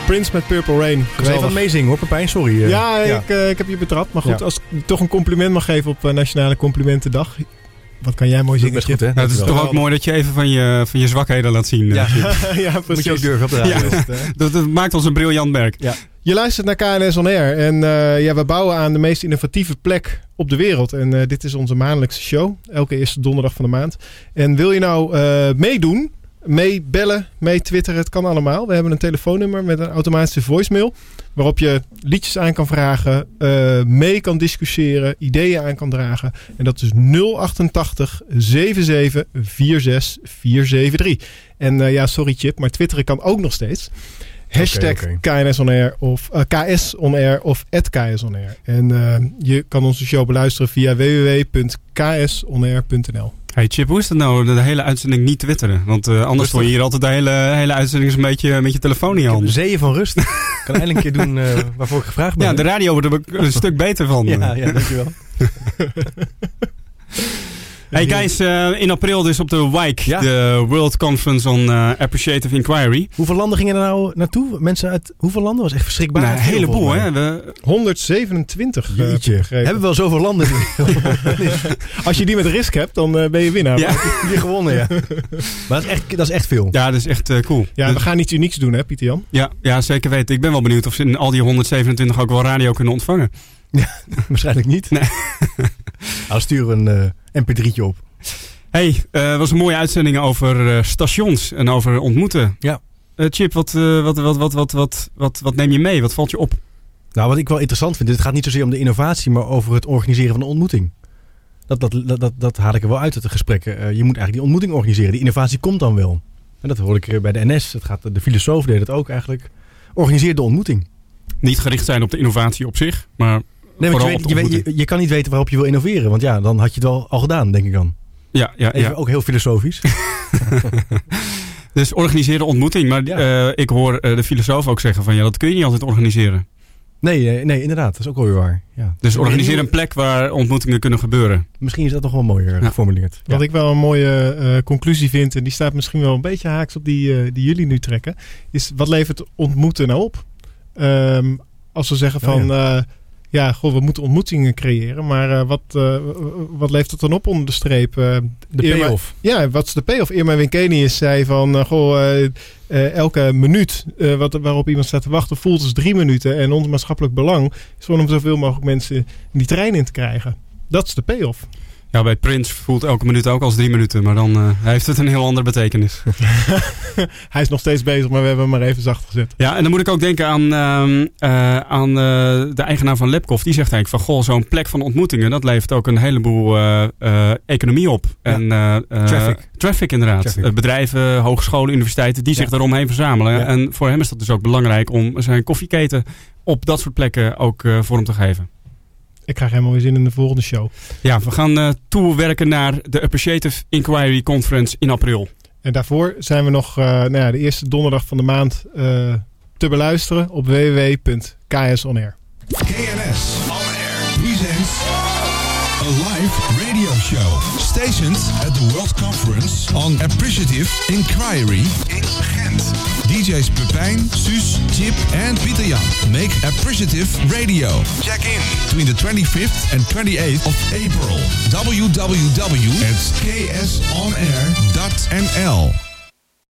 Speaker 2: Prince met Purple Rain.
Speaker 1: Ik was even
Speaker 2: Geweldig.
Speaker 1: aan het meezingen hoor, Pepijn. Sorry. eh.
Speaker 2: Ja, Ik, eh, ik heb je betrapt. Maar goed,
Speaker 1: Ja.
Speaker 2: als ik toch een compliment mag geven op eh, Nationale Complimentendag. Wat kan jij mooi zingen,
Speaker 1: goed,
Speaker 2: Chip?
Speaker 1: hè?
Speaker 7: Nou, het is toch ook mooi dat je even van je, van je zwakheden laat zien.
Speaker 1: Ja.
Speaker 2: Ja, precies.
Speaker 1: Moet je ook durven op de
Speaker 7: Ja,
Speaker 1: radio.
Speaker 7: dat, dat maakt ons een briljant merk.
Speaker 1: Ja.
Speaker 2: Je luistert naar KNS On Air. En eh, ja, we bouwen aan de meest innovatieve plek op de wereld. En eh, dit is onze maandelijkse show. Elke eerste donderdag van de maand. En wil je nou eh, meedoen? Meebellen, mee twitteren, het kan allemaal. We hebben een telefoonnummer met een automatische voicemail. Waarop je liedjes aan kan vragen, eh, mee kan discussiëren, ideeën aan kan dragen. En dat is 088 77 46 473. En eh, ja, sorry Chip, maar twitteren kan ook nog steeds. Hashtag. KNS on Air of eh, KS on Air of @KS on Air. En je kan onze show beluisteren via www.ksonair.nl.
Speaker 7: Hey Chip, hoe is het nou de hele uitzending niet twitteren? Want eh, anders word je hier altijd de hele, hele uitzending een beetje met je telefoon in je handen.
Speaker 1: Zeeën van rust. Ik kan eindelijk een keer doen eh, waarvoor ik gevraagd ben.
Speaker 7: Ja, de radio wordt er een stuk beter van.
Speaker 1: Ja, ja, dankjewel.
Speaker 7: Hey guys, eh, in april dus op de WIKE,
Speaker 1: Ja.
Speaker 7: de World Conference on eh, Appreciative Inquiry.
Speaker 1: Hoeveel landen gingen er nou naartoe? Mensen uit hoeveel landen? was echt verschrikbaar.
Speaker 7: Nou, een heleboel, hè? We,
Speaker 2: 127. eh,
Speaker 1: Jeetje.
Speaker 2: begrepen.
Speaker 1: Hebben we wel zoveel landen?
Speaker 2: Als je die met risk hebt, dan ben je winnaar.
Speaker 7: Ja.
Speaker 1: Die gewonnen, ja. Maar dat is echt, dat is echt veel.
Speaker 7: ja, dat is echt cool.
Speaker 2: Ja,
Speaker 7: Dus-
Speaker 2: we gaan iets unieks doen, hè, Pieter Jan?
Speaker 7: ja, ja, zeker weten. Ik ben wel benieuwd of ze in al die 127 ook wel radio kunnen ontvangen.
Speaker 1: Waarschijnlijk niet.
Speaker 7: Nee.
Speaker 1: Nou, stuur een eh, mp3'tje op.
Speaker 7: Hey, eh was een mooie uitzending over eh, stations en over ontmoeten.
Speaker 1: Ja.
Speaker 7: Chip, wat, wat, wat, wat, wat, wat, wat, wat neem je mee? Wat valt je op?
Speaker 1: Nou, wat ik wel interessant vind, het gaat niet zozeer om de innovatie, maar over het organiseren van een ontmoeting. Dat, dat, dat, dat, dat haal ik er wel uit uit de gesprekken. Je moet eigenlijk die ontmoeting organiseren. Die innovatie komt dan wel. En dat hoor ik bij de NS. Het gaat, de filosoof deed het ook eigenlijk. Organiseer de ontmoeting.
Speaker 7: Niet gericht zijn op de innovatie op zich, maar
Speaker 1: Nee, je, weet, je, weet- je, je kan niet weten waarop je wil innoveren. Want ja, dan had je het wel al gedaan, denk ik dan.
Speaker 7: Ja, ja,
Speaker 1: Even
Speaker 7: ja.
Speaker 1: ook heel filosofisch.
Speaker 7: Dus organiseer de ontmoeting. Maar
Speaker 1: Ja.
Speaker 7: eh, ik hoor eh, de filosoof ook zeggen van ja, dat kun je niet altijd organiseren.
Speaker 1: Nee, eh, nee, inderdaad. Dat is ook wel weer waar. Ja.
Speaker 7: Dus organiseer een plek waar ontmoetingen kunnen gebeuren.
Speaker 1: Misschien is dat nog wel mooier
Speaker 7: Ja.
Speaker 1: geformuleerd.
Speaker 2: Wat ik wel een mooie eh, conclusie vind, en die staat misschien wel een beetje haaks op die, eh, die jullie nu trekken, is wat levert ontmoeten nou op? Ehm, als we zeggen
Speaker 1: Oh,
Speaker 2: van, ja, goh, we moeten ontmoetingen creëren, maar eh, wat, eh, wat levert het dan op onder de streep? Eh,
Speaker 1: De
Speaker 2: Irma-
Speaker 1: payoff.
Speaker 2: Ja, wat is de payoff? Irma Winkenius zei van, goh, elke minuut wat, waarop iemand staat te wachten voelt als drie minuten. En ons maatschappelijk belang is gewoon om zoveel mogelijk mensen in die trein in te krijgen. Dat is de payoff.
Speaker 7: Ja, bij Prince voelt elke minuut ook als drie minuten. Maar dan eh, heeft het een heel andere betekenis.
Speaker 2: Hij is nog steeds bezig, maar we hebben hem maar even zacht gezet.
Speaker 7: Ja, en dan moet ik ook denken aan, ehm, eh, aan eh, de eigenaar van Labcoff. Die zegt eigenlijk van, goh, zo'n plek van ontmoetingen... dat levert ook een heleboel eh, eh, economie op. En, eh, eh,
Speaker 1: Traffic.
Speaker 7: Traffic, inderdaad.
Speaker 1: Traffic.
Speaker 7: Bedrijven, hogescholen, universiteiten... die
Speaker 1: Ja.
Speaker 7: zich daaromheen verzamelen.
Speaker 1: Ja.
Speaker 7: En voor hem is dat dus ook belangrijk... om zijn koffieketen op dat soort plekken ook eh, vorm te geven.
Speaker 2: Ik krijg helemaal weer zin in de volgende show.
Speaker 7: Ja, we gaan eh toewerken naar de Appreciative Inquiry Conference in april.
Speaker 2: En daarvoor zijn we nog eh, nou ja, de eerste donderdag van de maand eh, te beluisteren op www.ksonair.
Speaker 15: KNS On Air presents a live radio show stationed at the World Conference on Appreciative Inquiry in Gent. DJ's Pepijn, Suus, Chip and Pieter Jan make appreciative radio. Check in between the 25th and 28th of April. www.ksonair.nl